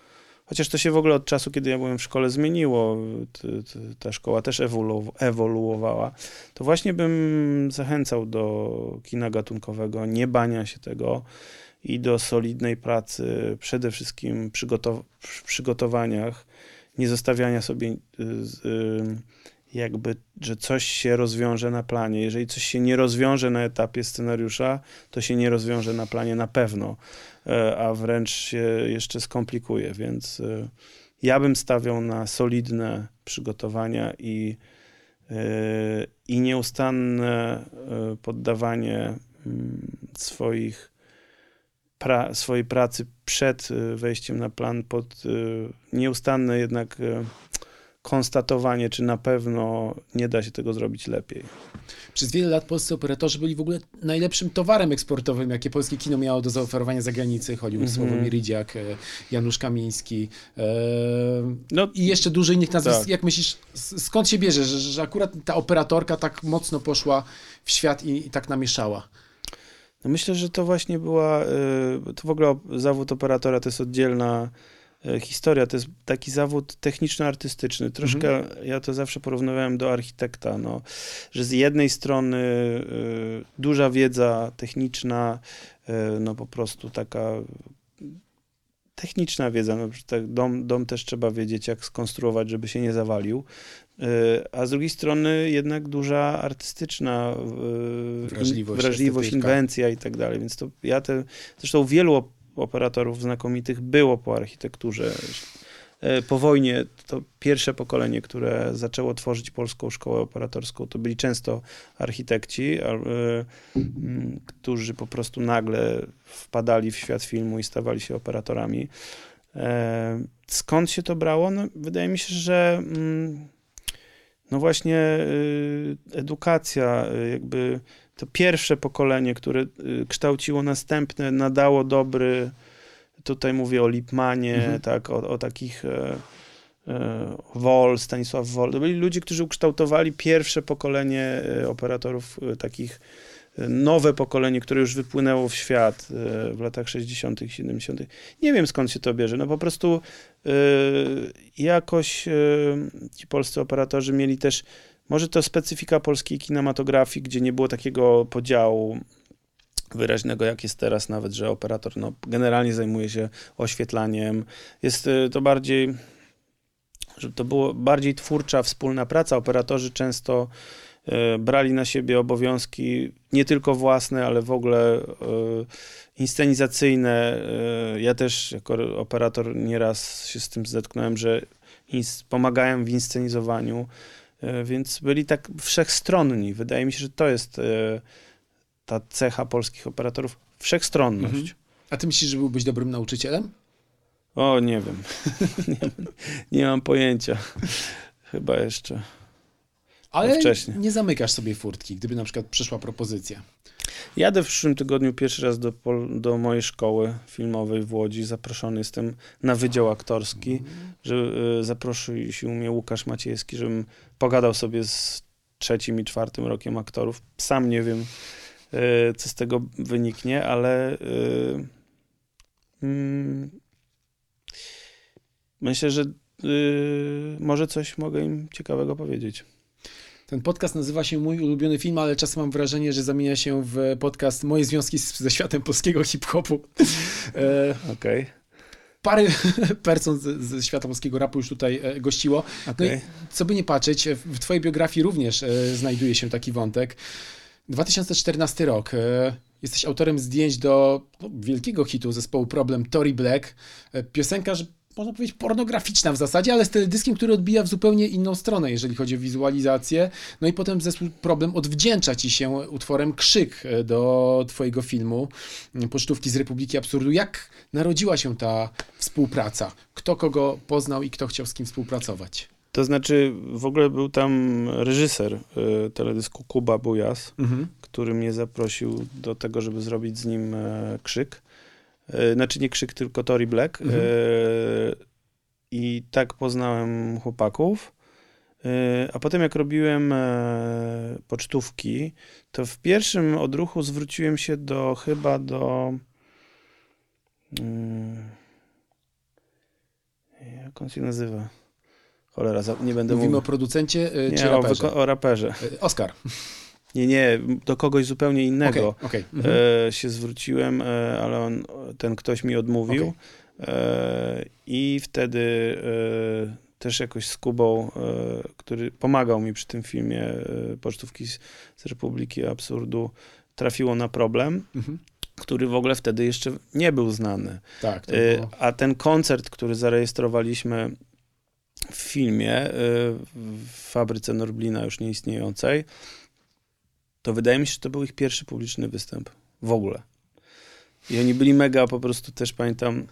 chociaż to się w ogóle od czasu, kiedy ja byłem w szkole zmieniło, ta szkoła też ewolu, ewoluowała, to właśnie bym zachęcał do kina gatunkowego, nie bania się tego i do solidnej pracy, przede wszystkim w przygotowaniach, nie zostawiania sobie y, y, jakby, że coś się rozwiąże na planie. Jeżeli coś się nie rozwiąże na etapie scenariusza, to się nie rozwiąże na planie na pewno, a wręcz się jeszcze skomplikuje, więc e, ja bym stawiał na solidne przygotowania i, e, i nieustanne e, poddawanie mm, swoich pra, swojej pracy przed e, wejściem na plan pod e, nieustanne jednak e, konstatowanie, czy na pewno nie da się tego zrobić lepiej. Przez wiele lat polscy operatorzy byli w ogóle najlepszym towarem eksportowym, jakie polskie kino miało do zaoferowania za granicę. Chodził Mhm. Sławomir Ridziak, e, Janusz Kamiński e, No, i jeszcze dużo innych nazwisk. Tak. Jak myślisz, skąd się bierze, że, że akurat ta operatorka tak mocno poszła w świat i, i tak namieszała? No myślę, że to właśnie była, y, to w ogóle zawód operatora to jest oddzielna historia, to jest taki zawód techniczno-artystyczny. Troszkę ja to zawsze porównywałem do architekta, no, że z jednej strony y, duża wiedza techniczna, y, no po prostu taka techniczna wiedza. No, tak dom, dom też trzeba wiedzieć, jak skonstruować, żeby się nie zawalił. Y, a z drugiej strony jednak duża artystyczna Wrażliwość, wrażliwość inwencja i tak dalej. Więc to ja te, zresztą wielu operatorów znakomitych było po architekturze. E, Po wojnie to pierwsze pokolenie, które zaczęło tworzyć polską szkołę operatorską, to byli często architekci, e, którzy po prostu nagle wpadali w świat filmu i stawali się operatorami. E, Skąd się to brało? No, wydaje mi się, że mm, no właśnie y, edukacja, y, jakby to pierwsze pokolenie, które y, kształciło następne, nadało dobry, tutaj mówię o Lipmanie, Mhm. tak, o, o takich e, e, Wol, Stanisław Wol. To byli ludzie, którzy ukształtowali pierwsze pokolenie e, operatorów takich, nowe pokolenie, które już wypłynęło w świat w latach 60., 70. Nie wiem skąd się to bierze. No po prostu jakoś ci polscy operatorzy mieli też, może to specyfika polskiej kinematografii, gdzie nie było takiego podziału wyraźnego, jak jest teraz nawet, że operator no, generalnie zajmuje się oświetlaniem. Jest e, to bardziej, że to było bardziej twórcza, wspólna praca. Operatorzy często e, brali na siebie obowiązki nie tylko własne, ale w ogóle e, inscenizacyjne. Ja też jako operator nieraz się z tym zetknąłem, że pomagałem w inscenizowaniu, więc byli tak wszechstronni. Wydaje mi się, że to jest e, ta cecha polskich operatorów, wszechstronność. Mhm. A ty myślisz, że byłbyś dobrym nauczycielem? O, nie wiem. (laughs) nie, nie mam pojęcia. Chyba jeszcze. Ale wcześniej. nie zamykasz sobie furtki, gdyby na przykład przyszła propozycja. Jadę w przyszłym tygodniu pierwszy raz do, do mojej szkoły filmowej w Łodzi. Zaproszony jestem na wydział aktorski, że y, zaprosił mnie Łukasz Maciejski, żebym pogadał sobie z trzecim i czwartym rokiem aktorów. Sam nie wiem, y, co z tego wyniknie, ale y, mm, myślę, że może coś mogę im ciekawego powiedzieć. Ten podcast nazywa się Mój ulubiony film, ale czasem mam wrażenie, że zamienia się w podcast Moje związki z, ze światem polskiego hip-hopu. E, Okej, parę (laughs) person z- ze świata polskiego rapu już tutaj e, gościło. No okej. i co by nie patrzeć, w w twojej biografii również e, znajduje się taki wątek. 2014 rok. E, jesteś autorem zdjęć do no, wielkiego hitu zespołu Problem Tory Black. E, piosenkarz, można powiedzieć, pornograficzna w zasadzie, ale z teledyskiem, który odbija w zupełnie inną stronę, jeżeli chodzi o wizualizację. No i potem zespół Problem odwdzięcza ci się utworem Krzyk e, do twojego filmu m, Pocztówki z Republiki Absurdu. Jak narodziła się ta współpraca? Kto kogo poznał i kto chciał z kim współpracować? To znaczy, w ogóle był tam reżyser y, teledysku Kuba Bujas, Mhm. który mnie zaprosił do tego, żeby zrobić z nim e, krzyk. E, znaczy nie krzyk, tylko Tory Black. Mhm. E, I tak poznałem chłopaków. E, a potem jak robiłem pocztówki, to w pierwszym odruchu zwróciłem się do chyba do... Mm, jak on się nazywa? Cholera, nie będę Mówimy mówił. o producencie czy Nie, o, raperze? wyko- o raperze. Oscar. Nie, nie, do kogoś zupełnie innego Okej, okej. Mhm. e, się zwróciłem, e, ale on, ten ktoś mi odmówił. Okej. E, I wtedy e, też jakoś z Kubą, e, który pomagał mi przy tym filmie e, Pocztówki z, z Republiki Absurdu, trafiło na problem, Mhm. który w ogóle wtedy jeszcze nie był znany. Tak, E, było... A ten koncert, który zarejestrowaliśmy w filmie e, w fabryce Norblina już nieistniejącej, to wydaje mi się, że to był ich pierwszy publiczny występ w ogóle. I oni byli mega po prostu też pamiętam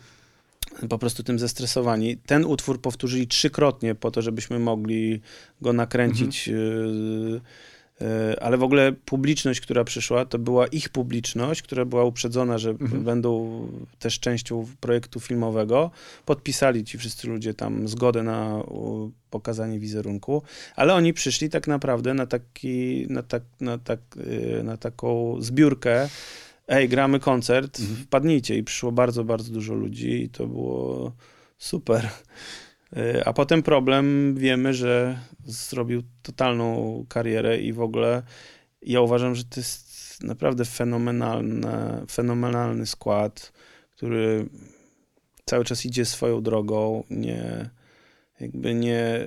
po prostu tym zestresowani. Ten utwór powtórzyli trzykrotnie po to, żebyśmy mogli go nakręcić. yy, yy, Ale w ogóle publiczność, która przyszła, to była ich publiczność, która była uprzedzona, że Mhm. będą też częścią projektu filmowego. Podpisali ci wszyscy ludzie tam zgodę na pokazanie wizerunku, ale oni przyszli tak naprawdę na, taki, na, tak, na, tak, yy, na taką zbiórkę. Ej, gramy koncert, Mhm. wpadnijcie. I przyszło bardzo, bardzo dużo ludzi i to było super. Y, A potem problem, wiemy, że zrobił totalną karierę i w ogóle ja uważam, że to jest naprawdę fenomenalne, fenomenalny skład, który cały czas idzie swoją drogą, nie, jakby nie,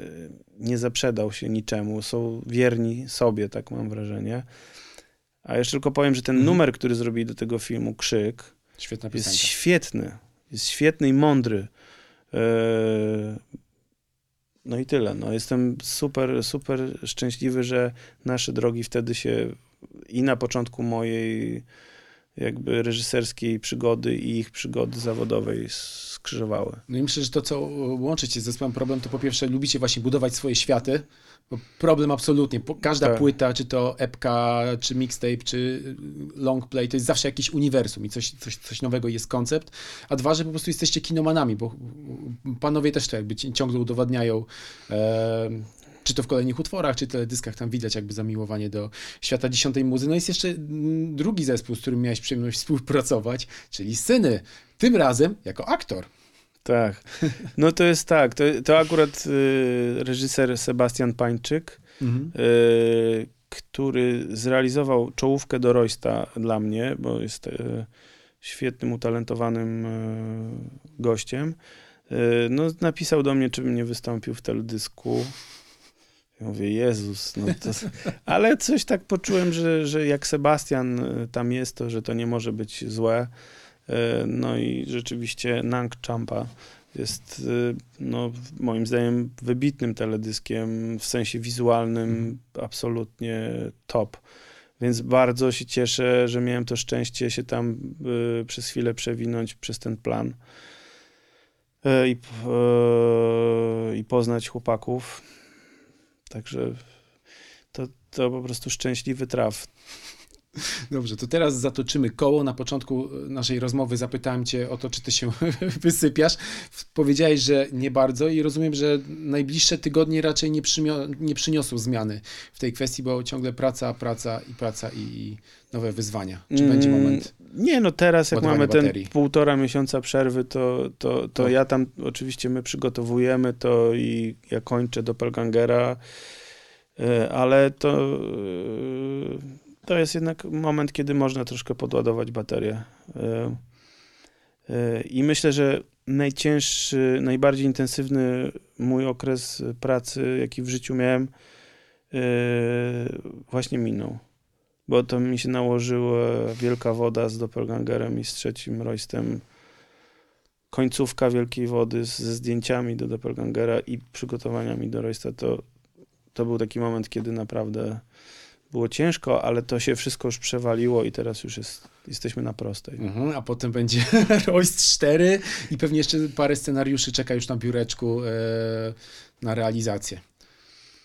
nie zaprzedał się niczemu, są wierni sobie, tak mam wrażenie. A jeszcze tylko powiem, że ten Mhm. numer, który zrobili do tego filmu, Krzyk, jest świetny. Jest świetny i mądry. Eee, No i tyle. No, jestem super, super szczęśliwy, że nasze drogi wtedy się i na początku mojej jakby reżyserskiej przygody i ich przygody zawodowej skrzyżowały. No i myślę, że to, co łączy cię z zespołem Problem, to po pierwsze lubicie właśnie budować swoje światy. Problem absolutnie. Każda Tak. płyta, czy to epka, czy mixtape, czy long play, to jest zawsze jakieś uniwersum i coś, coś, coś nowego jest koncept. A dwa, że po prostu jesteście kinomanami, bo panowie też to jakby ci- ciągle udowadniają. em, czy to w kolejnych utworach, czy teledyskach, tam widać jakby zamiłowanie do świata dziesiątej muzy. No jest jeszcze drugi zespół, z którym miałeś przyjemność współpracować, czyli Syny. Tym razem jako aktor. Tak. No to jest tak. To, to akurat y, reżyser Sebastian Pańczyk, y, który zrealizował czołówkę do Roysta dla mnie, bo jest y, świetnym, utalentowanym y, gościem. Y, no, napisał do mnie, czy bym nie wystąpił w teledysku. Ja mówię, Jezus, no to... (laughs) Ale coś tak poczułem, że, że jak Sebastian y, tam jest, to że to nie może być złe. Y, No i rzeczywiście Nang Champa jest y, no, moim zdaniem wybitnym teledyskiem w sensie wizualnym, absolutnie top. Więc bardzo się cieszę, że miałem to szczęście się tam y, przez chwilę przewinąć przez ten plan y, i, y, i poznać chłopaków. Także to, to po prostu szczęśliwy traf. Dobrze, to teraz zatoczymy koło. Na początku naszej rozmowy zapytałem cię o to, czy ty się (laughs) wysypiasz. Powiedziałeś, że nie bardzo i rozumiem, że najbliższe tygodnie raczej nie, przymio- nie przyniosą zmiany w tej kwestii, bo ciągle praca, praca i praca i nowe wyzwania. Czy będzie Mm, moment? Nie, no teraz jak mamy ten baterii? półtora miesiąca przerwy, to, to, to To- ja tam, oczywiście my przygotowujemy to i ja kończę Doppelgangera, e, ale to, e, to jest jednak moment, kiedy można troszkę podładować baterię. E, e, I myślę, że najcięższy, najbardziej intensywny mój okres pracy, jaki w życiu miałem, e, właśnie minął bo to mi się nałożyła wielka woda z Doppelgangerem i z trzecim Roystem. Końcówka Wielkiej Wody ze zdjęciami do Doppelgangera i przygotowaniami do Roysta, to, to był taki moment, kiedy naprawdę było ciężko, ale to się wszystko już przewaliło i teraz już jest, jesteśmy na prostej. Mhm, a potem będzie (laughs) Royst 4 i pewnie jeszcze parę scenariuszy czeka już na biureczku e, na realizację.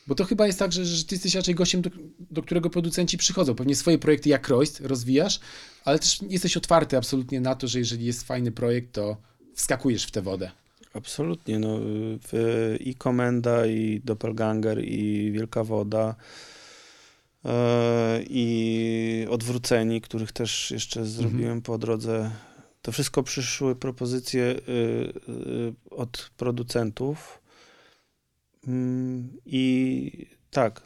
Bo to chyba jest tak, że, że ty jesteś raczej gościem, do, do którego producenci przychodzą. Pewnie swoje projekty jak Royst rozwijasz, ale też jesteś otwarty absolutnie na to, że jeżeli jest fajny projekt, to wskakujesz w tę wodę. Absolutnie. No, I Komenda, i Doppelganger, i Wielka Woda, i Odwróceni, których też jeszcze zrobiłem po drodze. To wszystko przyszły propozycje y, y, od producentów. Mm, I tak,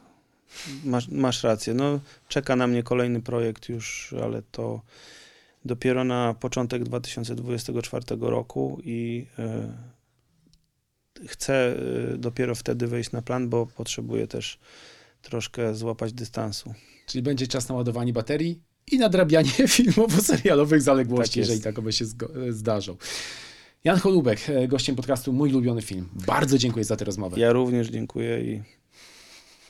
masz, masz rację. No, czeka na mnie kolejny projekt już, ale to dopiero na początek 2024 roku i y, chcę y, dopiero wtedy wejść na plan, bo potrzebuję też troszkę złapać dystansu. Czyli będzie czas na ładowanie baterii i nadrabianie (laughs) filmowo-serialowych zaległości, Tak jeżeli takowe się zgo- zdarzą. Jan Holubek, e, gościem podcastu Mój ulubiony film. Bardzo dziękuję za tę rozmowę. Ja również dziękuję i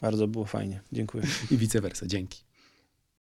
bardzo było fajnie. Dziękuję. (laughs) I vice versa. Dzięki.